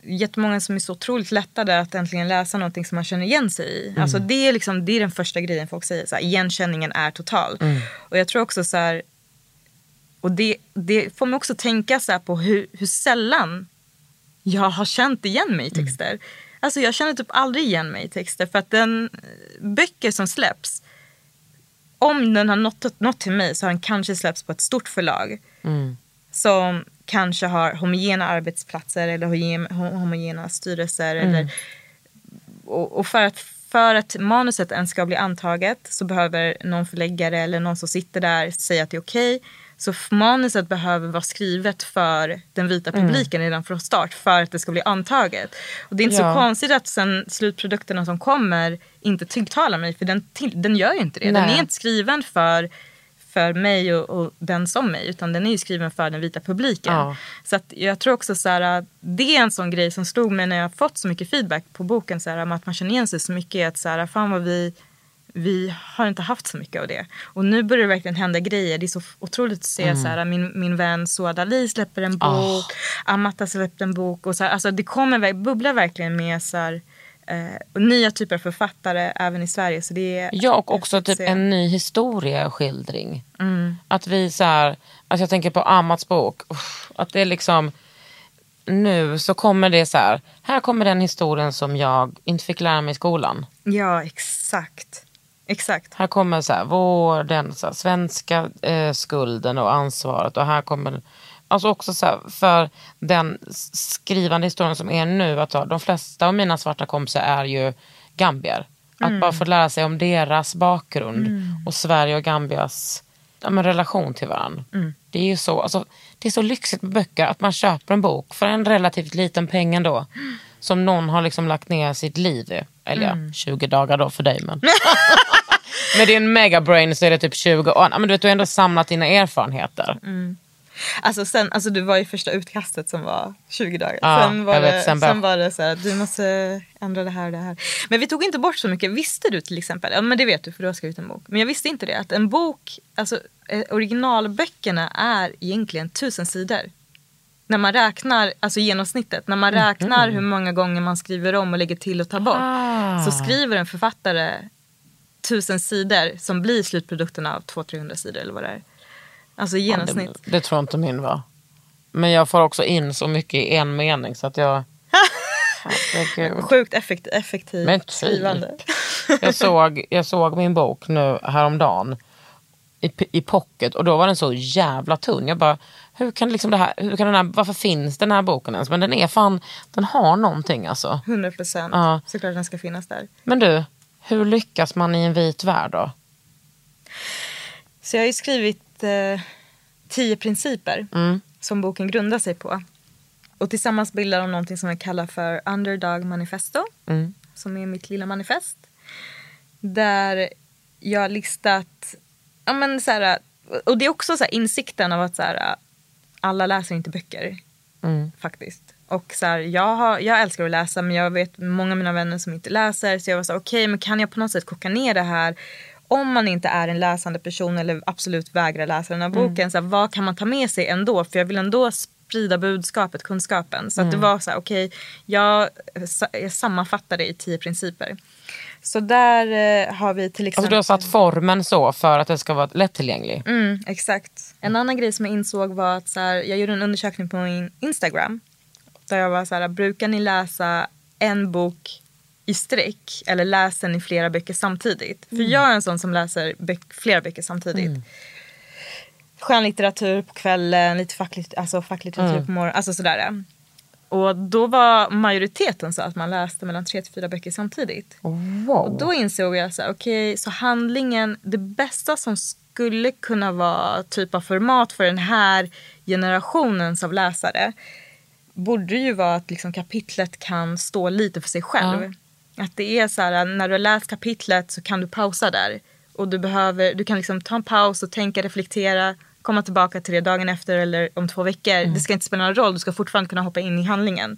jättemånga som är så otroligt lättade att äntligen läsa någonting som man känner igen sig i. Alltså, det, är liksom, det är den första grejen folk säger. Så här, igenkänningen är total. Och jag tror också så här, och det, det får mig också tänka så på hur, hur sällan jag har känt igen mig i texter. Alltså jag känner typ aldrig igen mig i texter för att den böcker som släpps om den har nått, nått till mig så har den kanske släppts på ett stort förlag som kanske har homogena arbetsplatser eller homogen- ho- homogena styrelser. Eller, och, och för, att, för att manuset ens ska bli antaget så behöver någon förläggare eller någon som sitter där säga att det är okej. Så f- manuset behöver vara skrivet för den vita publiken redan från start för att det ska bli antaget. Och det är inte Ja. så konstigt att sen slutprodukterna som kommer inte tilltalar mig för den, till, den gör ju inte det. Den Nej. är inte skriven för, för mig och, och den som mig utan den är ju skriven för den vita publiken. Ja. Så att jag tror också så här, det är en sån grej som slog mig när jag fått så mycket feedback på boken. Så här, att man känner igen sig så mycket att så här, fan vad vi, vi har inte haft så mycket av det. Och nu börjar det verkligen hända grejer. Det är så otroligt att se så här, min, min vän Suad Ali släpper en bok. Amata släpper en bok. Och så här, alltså, det kommer bubblar verkligen med så här, eh, och nya typer av författare även i Sverige. Så det är Ja, och också typ se. en ny historieskildring. Att vi så här, alltså jag tänker på Amats bok, att det är liksom nu så kommer det så här, här kommer den historien som jag inte fick lära mig i skolan. Ja, exakt. Exakt. Här kommer så här, vår, den så här, svenska eh, skulden och ansvaret och här kommer Alltså också så för den skrivande historien som är nu, att de flesta av mina svarta kompisar är ju gambier. Att bara få lära sig om deras bakgrund och Sverige och Gambias ja, relation till varandra. Det är ju så, alltså, det är så lyxigt med böcker att man köper en bok för en relativt liten peng ändå. Som någon har liksom lagt ner sitt liv i. Eller ja, 20 dagar då för dig men. Med din megabrain så är det typ 20 år. Men du, vet, du har ändå samlat dina erfarenheter. Alltså, sen, alltså du var ju första utkastet som var 20 dagar. Ja, sen var det, sen sen, bara- var det så här, du måste ändra det här och det här. Men vi tog inte bort så mycket. Visste du till exempel, ja men det vet du för du har skrivit en bok. Men jag visste inte det, att en bok, alltså eh, originalböckerna är egentligen tusen sidor. När man räknar, alltså genomsnittet, när man räknar hur många gånger man skriver om och lägger till och tar bort. Ah. Så skriver en författare tusen sidor som blir slutprodukten av 200-300 sidor eller vad det är. Alltså genomsnitt. Det, det tror inte min var. Men jag får också in så mycket i en mening så att jag... Sjukt effekt, effektivt Men typ. skrivande. Jag såg, jag såg min bok nu häromdagen i, i pocket och då var den så jävla tunn. Jag bara, hur kan, liksom det här, hur kan den här, varför finns den här boken ens? Men den är fan, den har någonting alltså. 100 procent. Ja. Såklart den ska finnas där. Men du, hur lyckas man i en vit värld då? Så jag har ju skrivit eh, tio principer Mm. som boken grundar sig på. Och tillsammans bildar de någonting som jag kallar för Underdog Manifesto. Mm. Som är mitt lilla manifest. Där jag har listat, ja men så här, och det är också så här insikten av att så här, alla läser inte böcker. Faktiskt. Och så här, jag, har, jag älskar att läsa men jag vet många av mina vänner som inte läser. Så jag var så okej men kan jag på något sätt koka ner det här? Om man inte är en läsande person eller absolut vägrar läsa den här boken. Så här, vad kan man ta med sig ändå? För jag vill ändå sprida budskapet, kunskapen. Så att det var så här, okej jag, jag sammanfattar det i tio principer. Så där eh, har vi till exempel... Alltså du har satt formen så för att det ska vara lättillgänglig. Mm, exakt. En annan grej som jag insåg var att så här, jag gjorde en undersökning på min Instagram. Där jag var så här, brukar ni läsa en bok i sträck eller läser ni flera böcker samtidigt? För jag är en sån som läser böck, flera böcker samtidigt. Skönlitteratur på kvällen, lite alltså facklitteratur på morgonen. Alltså sådär. Och då var majoriteten så att man läste mellan tre till fyra böcker samtidigt. Wow. Och då insåg jag så här, okej, så handlingen, det bästa som skulle kunna vara typ av format för den här generationens av läsare borde ju vara att liksom kapitlet kan stå lite för sig själv. Att det är så här, när du har läst kapitlet så kan du pausa där. Och du, behöver, du kan liksom ta en paus och tänka, reflektera, komma tillbaka till det dagen efter eller om två veckor. Det ska inte spela någon roll, du ska fortfarande kunna hoppa in i handlingen.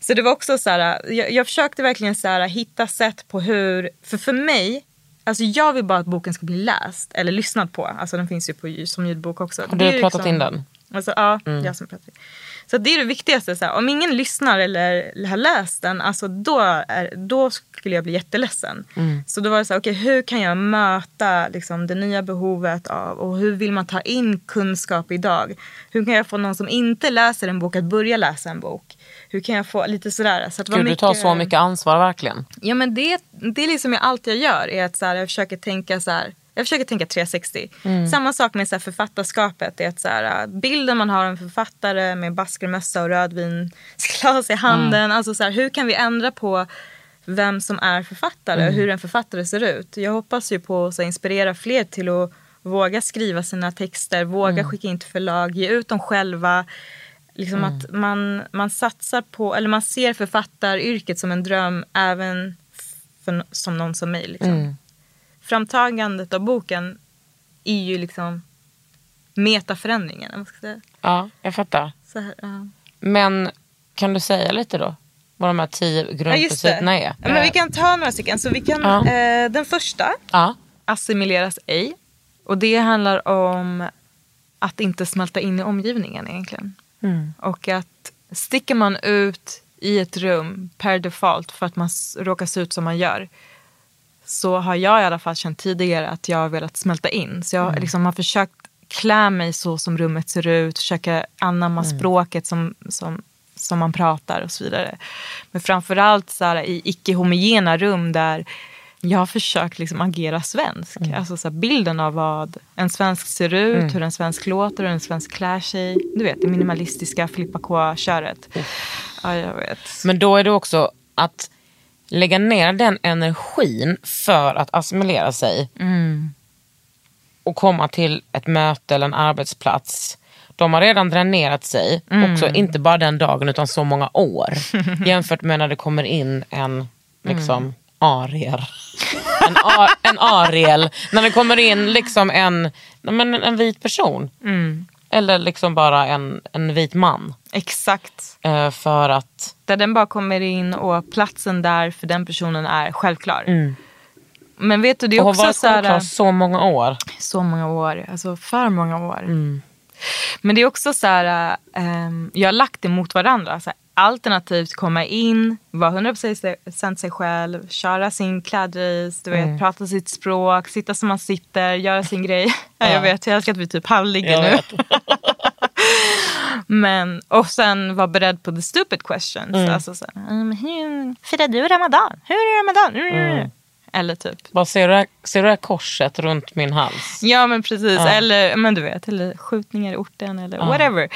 Så det var också så här, jag, jag försökte verkligen så här, hitta sätt på hur, för för mig, alltså jag vill bara att boken ska bli läst eller lyssnad på. Alltså den finns ju på, som ljudbok också. Har du pratat liksom- in den? Alltså, ja, jag som pratar. Så det är det viktigaste. Så här, om ingen lyssnar eller har läst den, alltså, då, är, då skulle jag bli jätteledsen. Så då var det så här, okej, hur kan jag möta liksom, det nya behovet av och hur vill man ta in kunskap idag? Hur kan jag få någon som inte läser en bok att börja läsa en bok? Hur kan jag få lite sådär. Så att Gud, du tar så mycket ansvar verkligen. Ja men det, det är liksom allt jag gör. Är att så här, jag försöker tänka så här. Jag försöker tänka 360. Samma sak med så här författarskapet. Är att så här, bilden man har av en författare med baskermössa och rödvinsglas i handen. Alltså så här, hur kan vi ändra på vem som är författare och hur en författare ser ut. Jag hoppas ju på att här, inspirera fler till att våga skriva sina texter, våga skicka in till förlag, ge ut dem själva. Liksom att man, man satsar på, eller man ser författaryrket som en dröm även för, som någon som mig. Liksom. Framtagandet av boken är ju liksom metaförändringen. om ska säga. Ja, jag fattar. Här, ja. Men kan du säga lite då? Vad de här tio Ja, grundprinciperna är? Ja, men vi kan ta några stycken. Så vi kan, Ja. eh, den första, Ja. assimileras ej. Och det handlar om att inte smälta in i omgivningen egentligen. Och att sticker man ut i ett rum per default för att man råkar se ut som man gör så har jag i alla fall känt tidigare att jag har velat smälta in. Så jag liksom har försökt klä mig så som rummet ser ut, försöka anamma språket som, som, som man pratar och så vidare. Men framförallt så här, i icke-homogena rum där jag har försökt liksom agera svensk. Alltså så bilden av vad en svensk ser ut, hur en svensk låter, hur en svensk klär sig. Du vet, det minimalistiska flippa K-köret. Ja, jag vet. Men då är det också att lägga ner den energin för att assimilera sig och komma till ett möte eller en arbetsplats. De har redan dränerat sig, också inte bara den dagen utan så många år. jämfört med när det kommer in en liksom arier. En, a, en ariel. När det kommer in liksom en, men en vit person. Eller liksom bara en, en vit man. Exakt. Eh, för att Där den bara kommer in och platsen där för den personen är självklar. Men vet du, det är och har också varit så här, självklar så många år. så många år, alltså för många år. Men det är också så här, ehm, jag har lagt det mot varandra. Så här, alternativt komma in, vara 100% sig själv, köra sin klädris, du vet, prata sitt språk, sitta som man sitter, göra sin grej. ja. Jag vet, jag älskar att vi typ halvligger nu. Men, och sen vara beredd på the stupid questions. Alltså så "Mm, hur firar du ramadan? Hur är ramadan? Mm. Eller typ. Bara ser du, här, ser du det här korset runt min hals? Ja men precis. Eller men du vet, eller skjutningar i orten eller whatever.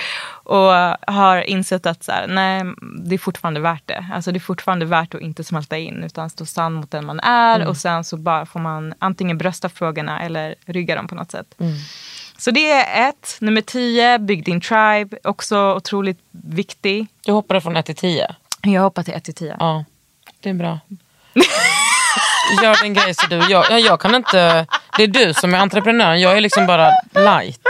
Och har insett att så här, nej, det är fortfarande värt det. Alltså det är fortfarande värt att inte smälta in utan stå sann mot den man är. Och sen så bara får man antingen brösta frågorna eller rygga dem på något sätt. Så det är ett. Nummer tio, bygg din tribe. Också otroligt viktig. Du hoppade från 1 till 10. Jag hoppar till ett till tio. Ja, det är bra. Gör din grej så du. Jag, jag, jag kan inte, det är du som är entreprenören, jag är liksom bara light.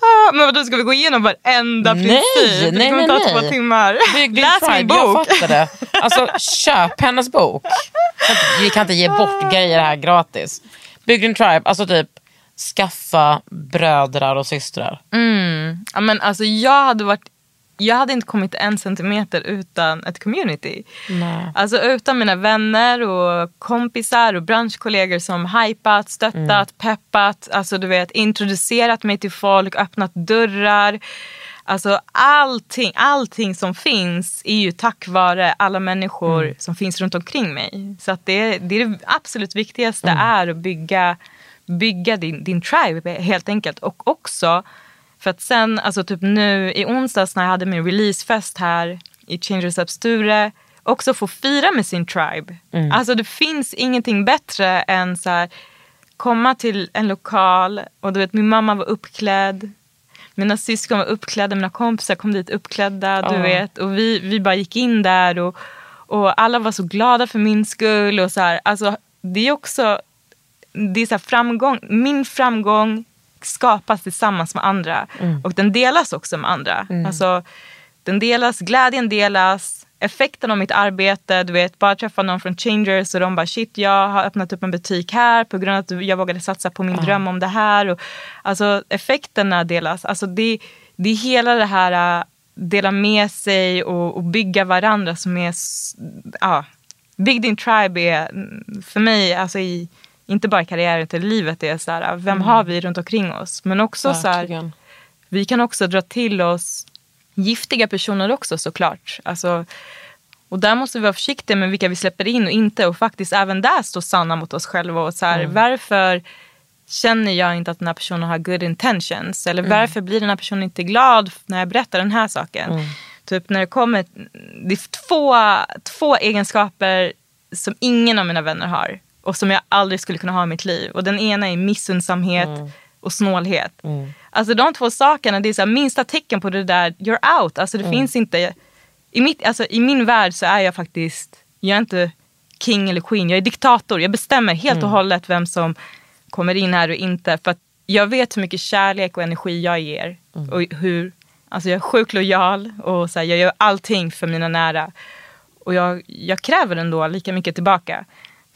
Ah, Men vadå, ska vi gå igenom varenda Nej, princip? det nej, kommer nej, ta två timmar. Bygg din Läs min tribe, jag bok. fattar det. Alltså köp hennes bok. Vi kan inte ge bort grejer här gratis. Bygg din tribe, alltså typ skaffa brödrar och systrar. Mm. Ja, men alltså, jag, hade varit, jag hade inte kommit en centimeter utan ett community. Nej. Alltså utan mina vänner och kompisar och branschkollegor som hypat, stöttat, peppat, alltså du vet introducerat mig till folk, öppnat dörrar. Alltså allting, allting som finns är ju tack vare alla människor som finns runt omkring mig. Så att det, det är det absolut viktigaste är att bygga, bygga din, din tribe helt enkelt. Och också för att sen, alltså typ nu i onsdags när jag hade min releasefest här i Changers Up Sture, också få fira med sin tribe. Alltså det finns ingenting bättre än så här, komma till en lokal och du vet min mamma var uppklädd. Mina syskon var uppklädda, mina kompisar kom dit uppklädda. Du Ja. vet, och vi, vi bara gick in där och, och alla var så glada för min skull. Och så här, alltså, det är också det är så framgång, min framgång skapas tillsammans med andra. Och den delas också med andra. Alltså, den delas, glädjen delas, effekten av mitt arbete. Du vet, bara träffa någon från Changers och de bara shit jag har öppnat upp en butik här på grund av att jag vågade satsa på min dröm om det här. Och, alltså effekterna delas. Alltså, det, det är hela det här äh, dela med sig och, och bygga varandra som är... Ja, Big din tribe är mm, för mig, alltså i, inte bara i karriären utan i livet, är så här, vem har vi runt omkring oss? Men också så här, Verkligen. vi kan också dra till oss giftiga personer också såklart. Alltså, och där måste vi vara försiktiga med vilka vi släpper in och inte. Och faktiskt även där stå sanna mot oss själva. Och så här, Varför känner jag inte att den här personen har good intentions? Eller varför blir den här personen inte glad när jag berättar den här saken? Typ när det kommer, det är två, två egenskaper som ingen av mina vänner har. Och som jag aldrig skulle kunna ha i mitt liv. Och den ena är missunnsamhet och snålhet. Alltså de två sakerna, det är så här, minsta tecken på det där, you're out. Alltså det finns inte, i, mitt, alltså, i min värld så är jag faktiskt, jag är inte king eller queen, jag är diktator. Jag bestämmer helt och hållet vem som kommer in här och inte. För att jag vet hur mycket kärlek och energi jag ger. Och hur, alltså jag är sjukt lojal och så här, jag gör allting för mina nära. Och jag, jag kräver ändå lika mycket tillbaka.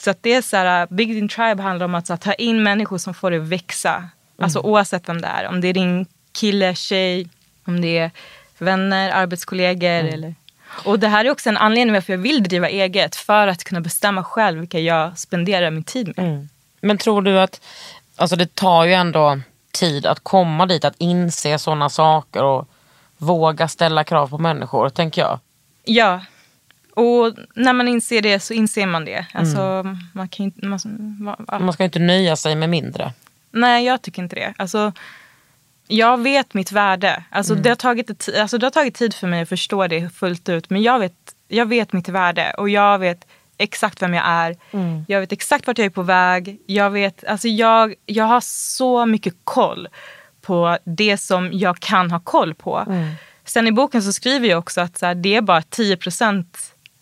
Så att det är så här, Big Din Tribe handlar om att här, ta in människor som får det växa. Alltså oavsett vem det är. Om det är din kille, tjej, om det är vänner, arbetskollegor. Eller... Och det här är också en anledning varför jag vill driva eget. För att kunna bestämma själv vilka jag spenderar min tid med. Men tror du att, alltså det tar ju ändå tid att komma dit, att inse sådana saker och våga ställa krav på människor, tänker jag. Ja. Och när man inser det så inser man det. Alltså, man kan inte... Man, va- Man ska inte nöja sig med mindre. Nej, jag tycker inte det. Alltså, jag vet mitt värde. Alltså, det, har tagit alltså, det har tagit tid för mig att förstå det fullt ut. Men jag vet, jag vet mitt värde och jag vet exakt vem jag är. Jag vet exakt vart jag är på väg. Jag, vet, alltså, jag, jag har så mycket koll på det som jag kan ha koll på. Sen i boken så skriver jag också att så här, det är bara 10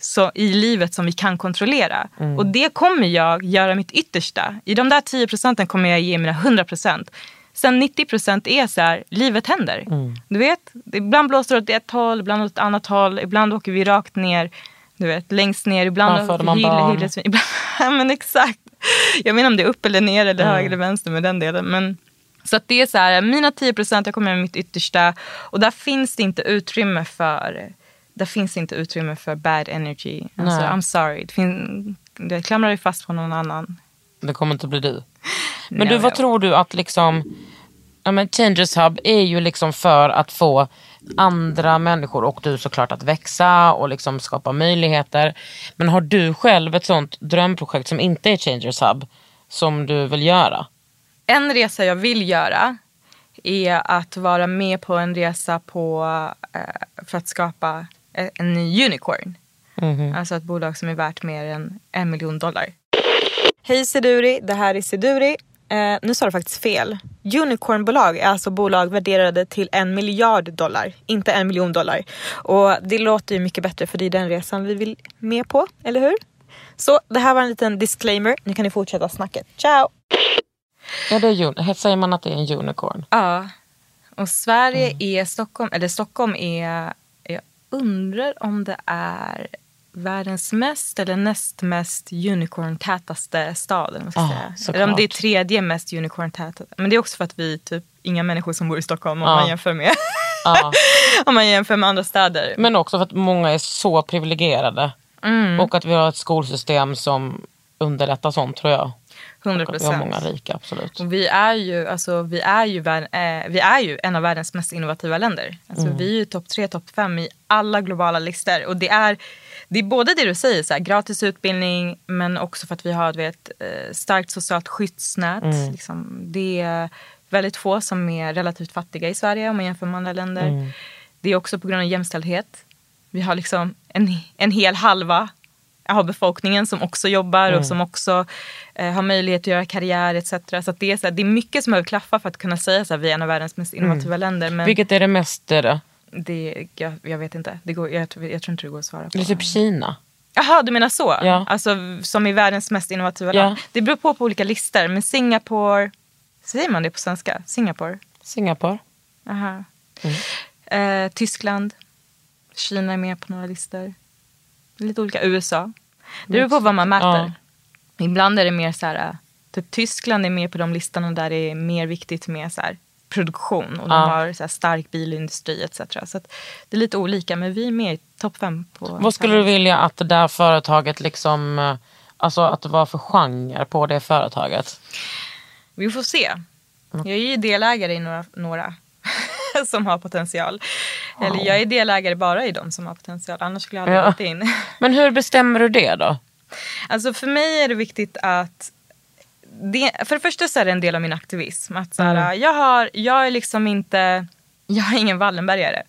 så, i livet som vi kan kontrollera. Och det kommer jag göra mitt yttersta. I de där 10 procenten kommer jag ge mina 100 procent. Sen 90 procent är så här, livet händer. Du vet, ibland blåser det åt ett håll, ibland åt ett annat håll. Ibland åker vi rakt ner, du vet, längst ner. Ibland föder man vi barn. hyggligt- ibland, ja, men exakt. Jag menar om det är upp eller ner eller höger eller vänster med den delen. Men, så att det är så här, mina 10 procent, jag kommer med mitt yttersta. Och där finns det inte utrymme för där finns inte utrymme för bad energy. Alltså, Nej. I'm sorry. Det, fin- det klamrar dig fast på någon annan. Det kommer inte bli du. Men Nej, du, vad jag- tror du att liksom, ja men Changers Hub är ju liksom för att få andra människor och du såklart att växa och liksom skapa möjligheter. Men har du själv ett sånt drömprojekt som inte är Changers Hub som du vill göra? En resa jag vill göra är att vara med på en resa på, eh, för att skapa en unicorn. Alltså ett bolag som är värt mer än en miljon dollar. Hej Seduri, det här är Seduri. Eh, nu sa du faktiskt fel. Unicornbolag är alltså bolag värderade till en miljard dollar, inte en miljon dollar. Och det låter ju mycket bättre för det är den resan vi vill med på, eller hur? Så det här var en liten disclaimer. Nu kan ni fortsätta snacket. Ciao! Ja, det är, säger man att det är en unicorn? Ja, och Sverige är Stockholm, eller Stockholm är, undrar om det är världens mest eller näst mest unicorn-tätaste stad. Eller, Ja, säga. eller om det är tredje mest unicorn-täta. Men det är också för att vi typ inga människor som bor i Stockholm om, Ja. man, jämför med, Ja. om man jämför med andra städer. Men också för att många är så privilegierade. Mm. Och att vi har ett skolsystem som underlättar sånt tror jag. 100 Och att vi har många procent. rika, absolut. Och vi är ju, alltså, vi är ju, eh, vi är ju en av världens mest innovativa länder. Alltså, Mm. Vi är ju topp tre, topp fem i alla globala listor. Och det är, det är både det du säger, så här, gratis utbildning men också för att vi har vet, eh, starkt socialt skyddsnät. Mm. Liksom, det är väldigt få som är relativt fattiga i Sverige om man jämför med andra länder. Mm. Det är också på grund av jämställdhet. Vi har liksom en, en hel halva av befolkningen som också jobbar Mm. och som också eh, har möjlighet att göra karriär etc. Så, det, är så här, det är mycket som behöver klaffa för att kunna säga att vi är en av världens mest innovativa länder. Men Vilket är det mest är det? det, jag, jag vet inte. Det går, jag, tror- jag tror inte det går att svara på. Det är typ Kina. Jaha, du menar så? Ja. Alltså som i världens mest innovativa Ja. land. Det beror på på olika listor. Men Singapore, säger man det på svenska? Singapore? Singapore. Aha. Mm. Eh, Tyskland. Kina är med på några listor. Lite olika. USA. Det beror på vad man mäter. Ja. Ibland är det mer så här, äh, typ Tyskland är med på de listorna där det är mer viktigt med så här, produktion och de Ja. har så här, stark bilindustri etc. Så att det är lite olika men vi är med i topp fem. På Vad skulle du vilja att det där företaget liksom, eh, alltså att det var för genre på det företaget? Vi får se. Mm. Jag är ju delägare i några, några som har potential. Eller jag är delägare bara i de som har potential. Annars skulle jag aldrig Ja. gått in. Men hur bestämmer du det då? Alltså för mig är det viktigt att det, för det första så är det en del av min aktivism. Att så här, Mm. jag, har, jag är liksom inte, jag är ingen Wallenbergare.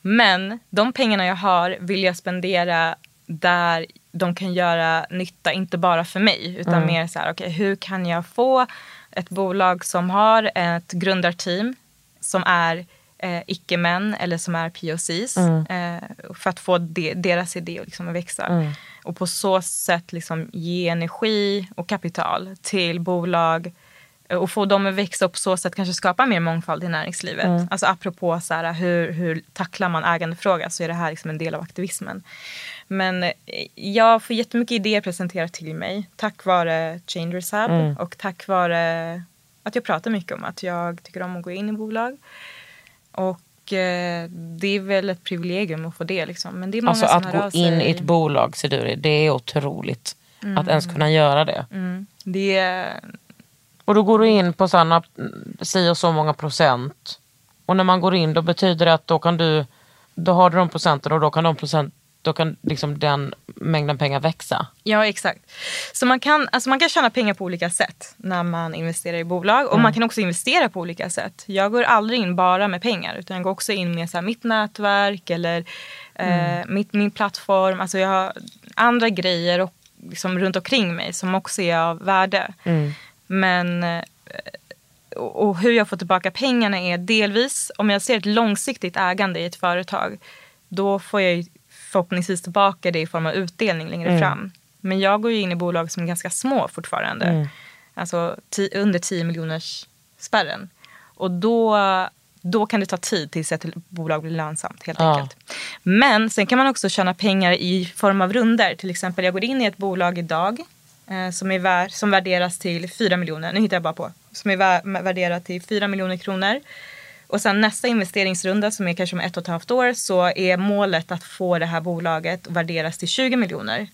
Men de pengarna jag har vill jag spendera där de kan göra nytta, inte bara för mig. Utan Mm. mer så här, okej hur kan jag få ett bolag som har ett grundarteam som är eh, icke-män eller som är POCs. Mm. Eh, för att få de, deras idé att liksom växa. Och på så sätt liksom ge energi och kapital till bolag eh, och få dem att växa och på så sätt kanske skapa mer mångfald i näringslivet. Alltså apropå så här, hur, hur tacklar man ägandefråga så är det här liksom en del av aktivismen. Men eh, jag får jättemycket idéer presenterat till mig tack vare Changers Hub och tack vare att jag pratar mycket om att jag tycker om att gå in i bolag. Och eh, det är väl ett privilegium att få det. Liksom. Men det är många Alltså att gå in i ett bolag, ser du det, det är otroligt. Att ens kunna göra det. Mm. Det är, Och då går du in på sådana, si och så många procent. Och när man går in då betyder det att då kan du, då har du de procenten och då kan de procent, då kan liksom den mängden pengar växa. ja, exakt. Så man kan, alltså man kan tjäna pengar på olika sätt när man investerar i bolag. Och man kan också investera på olika sätt. Jag går aldrig in bara med pengar. Utan jag går också in med så här, mitt nätverk eller eh, mitt, min plattform. Alltså jag har andra grejer och, liksom, runt omkring mig som också är av värde. Men eh, och och hur jag får tillbaka pengarna är delvis om jag ser ett långsiktigt ägande i ett företag. Då får jag förhoppningsvis tillbaka det i form av utdelning längre fram. Men jag går ju in i bolag som är ganska små fortfarande. Alltså ti- under 10 miljoners spärren. Och då, då kan det ta tid tills ett bolag blir lönsamt helt Ja. enkelt. Men sen kan man också tjäna pengar i form av runder. Till exempel jag går in i ett bolag idag eh, som, är vär, som värderas till 4 miljoner. Nu hittar jag bara på. Som är vär, värderat till 4 miljoner kronor. Och sen nästa investeringsrunda som är kanske om ett och ett halvt år så är målet att få det här bolaget värderas till 20 miljoner.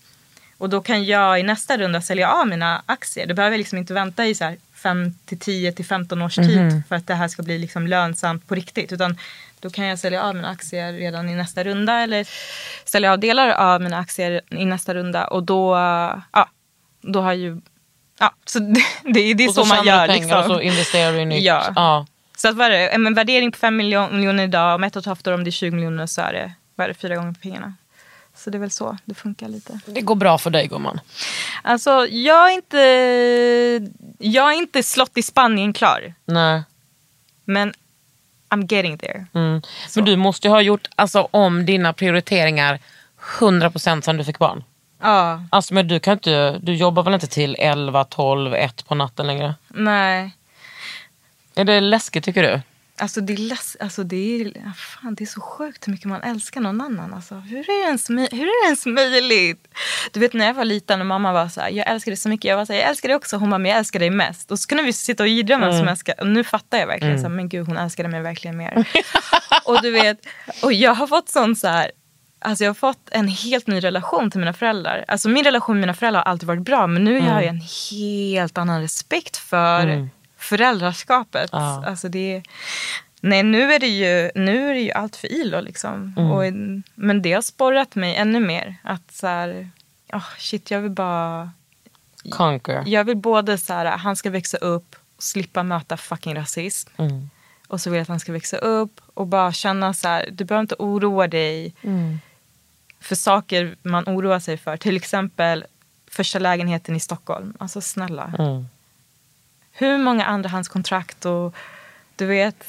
Och då kan jag i nästa runda sälja av mina aktier. Då behöver jag liksom inte vänta i så här 5 till 10 till 15 års tid för att det här ska bli liksom lönsamt på riktigt. Utan då kan jag sälja av mina aktier redan i nästa runda eller sälja av delar av mina aktier i nästa runda. Och då, ja, då har ju... Ja, så det, det, är- det är och så, man tjänar gör. du pengar Liksom. och så investerar du i nytt. Ja. Ja. Så att vad är det? En värdering på 5 miljon- miljoner idag, om ett och ett halvt år om det är 20 miljoner så är det, vad är det fyra gånger pengarna. Så det är väl så det funkar lite. Det går bra för dig gumman. Alltså jag är inte, jag är inte slott i Spanien klar. Nej. Men I'm getting there. Mm. Men du måste ju ha gjort alltså, om dina prioriteringar 100% sedan du fick barn. Ja, Alltså men du kan inte, du jobbar väl inte till 11, 12, 1 på natten längre? nej. Är det läskigt tycker du? Alltså det är, less, alltså det är, fan, det är så sjukt hur mycket man älskar någon annan. Alltså, hur, är det ens, hur är det ens möjligt? Du vet när jag var liten och mamma var så här, jag älskar dig så mycket. Jag var så här, jag älskar dig också. Hon bara, men jag älskar dig mest. Och så kunde vi sitta och jiddra vem som älskar. Och nu fattar jag verkligen, så här, men gud hon älskade mig verkligen mer. och du vet, och jag har fått sån så här, Alltså jag har fått en helt ny relation till mina föräldrar. Alltså min relation med mina föräldrar har alltid varit bra men nu har jag en helt annan respekt för föräldraskapet. Ja. Alltså det, nej, nu är det ju, nu är det ju allt för ILO. Liksom. Och, men det har sporrat mig ännu mer. Att så här, oh, shit, jag vill bara... Conquer. Jag vill både så här, han ska växa upp och slippa möta fucking rasism. Mm. Och så vill jag att han ska växa upp och bara känna så här, du behöver inte oroa dig för saker man oroar sig för. Till exempel första lägenheten i Stockholm. Alltså snälla. Mm. Hur många andrahandskontrakt och du vet,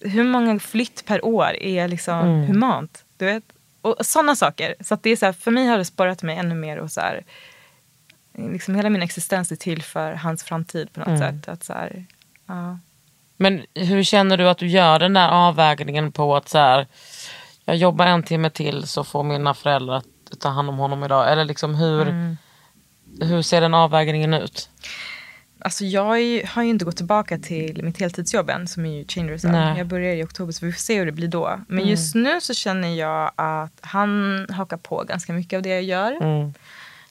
hur många flytt per år är liksom humant? Du vet? Och sådana saker. Så det är så här, för mig har det sporrat mig ännu mer. Och så här, liksom hela min existens är till för hans framtid på något sätt. Att så här, ja. Men hur känner du att du gör den där avvägningen på att så här, jag jobbar en timme till så får mina föräldrar ta hand om honom idag. Eller liksom hur, hur ser den avvägningen ut? Alltså jag har ju inte gått tillbaka till mitt heltidsjobb än som är ju Chain Reserve. Mm. Jag börjar i oktober så vi får se hur det blir då. Men just nu så känner jag att han hakar på ganska mycket av det jag gör. Mm.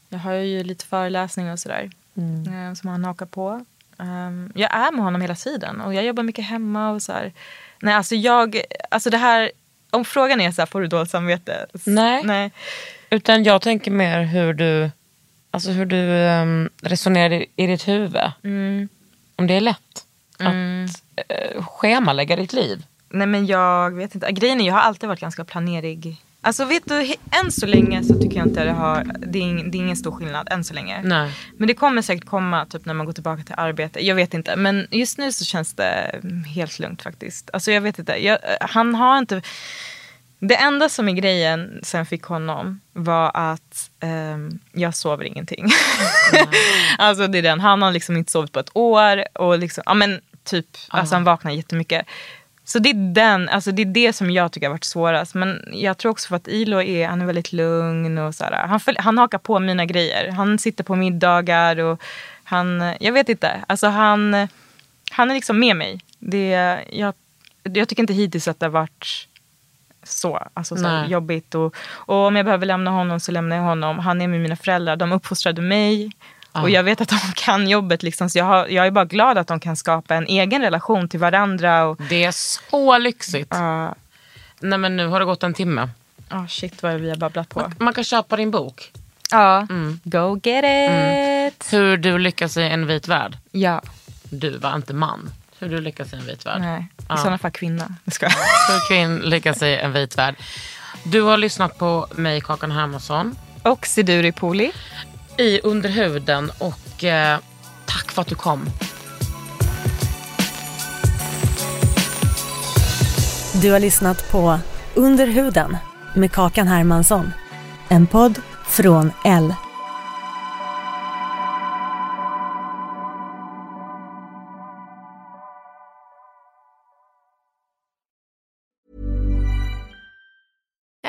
Jag har ju lite föreläsningar och sådär eh, som han hakar på. Ehm, jag är med honom hela tiden och jag jobbar mycket hemma och så här. Nej alltså jag, alltså det här, om frågan är så här, får du dåligt samvete? Nej. Nej. Utan jag tänker mer hur du, alltså hur du um, resonerar i, i ditt huvud. Mm. Om det är lätt att uh, schemalägga ditt liv. Nej men jag vet inte. Grejen är jag har alltid varit ganska planerig. Alltså vet du, än så länge så tycker jag inte det har, det är, ing, det är ingen stor skillnad än så länge. Nej. Men det kommer säkert komma typ när man går tillbaka till arbete. Jag vet inte. Men just nu så känns det mm, helt lugnt faktiskt. Alltså jag vet inte. Jag, han har inte... Det enda som är grejen sen fick honom var att ehm, jag sover ingenting. alltså det är den. Han har liksom inte sovit på ett år. Och liksom, ja men typ, alltså han vaknar jättemycket. Så det är, den, alltså det är det som jag tycker har varit svårast. Men jag tror också för att Ilo är, han är väldigt lugn. Och så här, han, följ- han hakar på mina grejer. Han sitter på middagar och han, jag vet inte. Alltså han, han är liksom med mig. Det, jag, jag tycker inte hittills att det har varit så, alltså så här jobbigt. Och, och om jag behöver lämna honom så lämnar jag honom. Han är med mina föräldrar. De uppfostrade mig. Och jag vet att de kan jobbet. Liksom, så jag, har, jag är bara glad att de kan skapa en egen relation till varandra. Och, Det är så lyxigt. Ja, Nej men nu har det gått en timme. Ah, shit vad vi har babblat på. Man kan köpa din bok. Ja, go get it. Hur du lyckas i en vit värld. Ja, Du var inte man. Hur du lyckas i en vit värld. nej. I sådana fall kvinna. Skojar. Hur kvinn lyckas i en vit värld. Du har lyssnat på mig, Kakan Hermansson, Och Siduri Poli. i Underhuden och eh, tack för att du kom. Du har lyssnat på Under huden med Kakan Hermansson. En podd från L.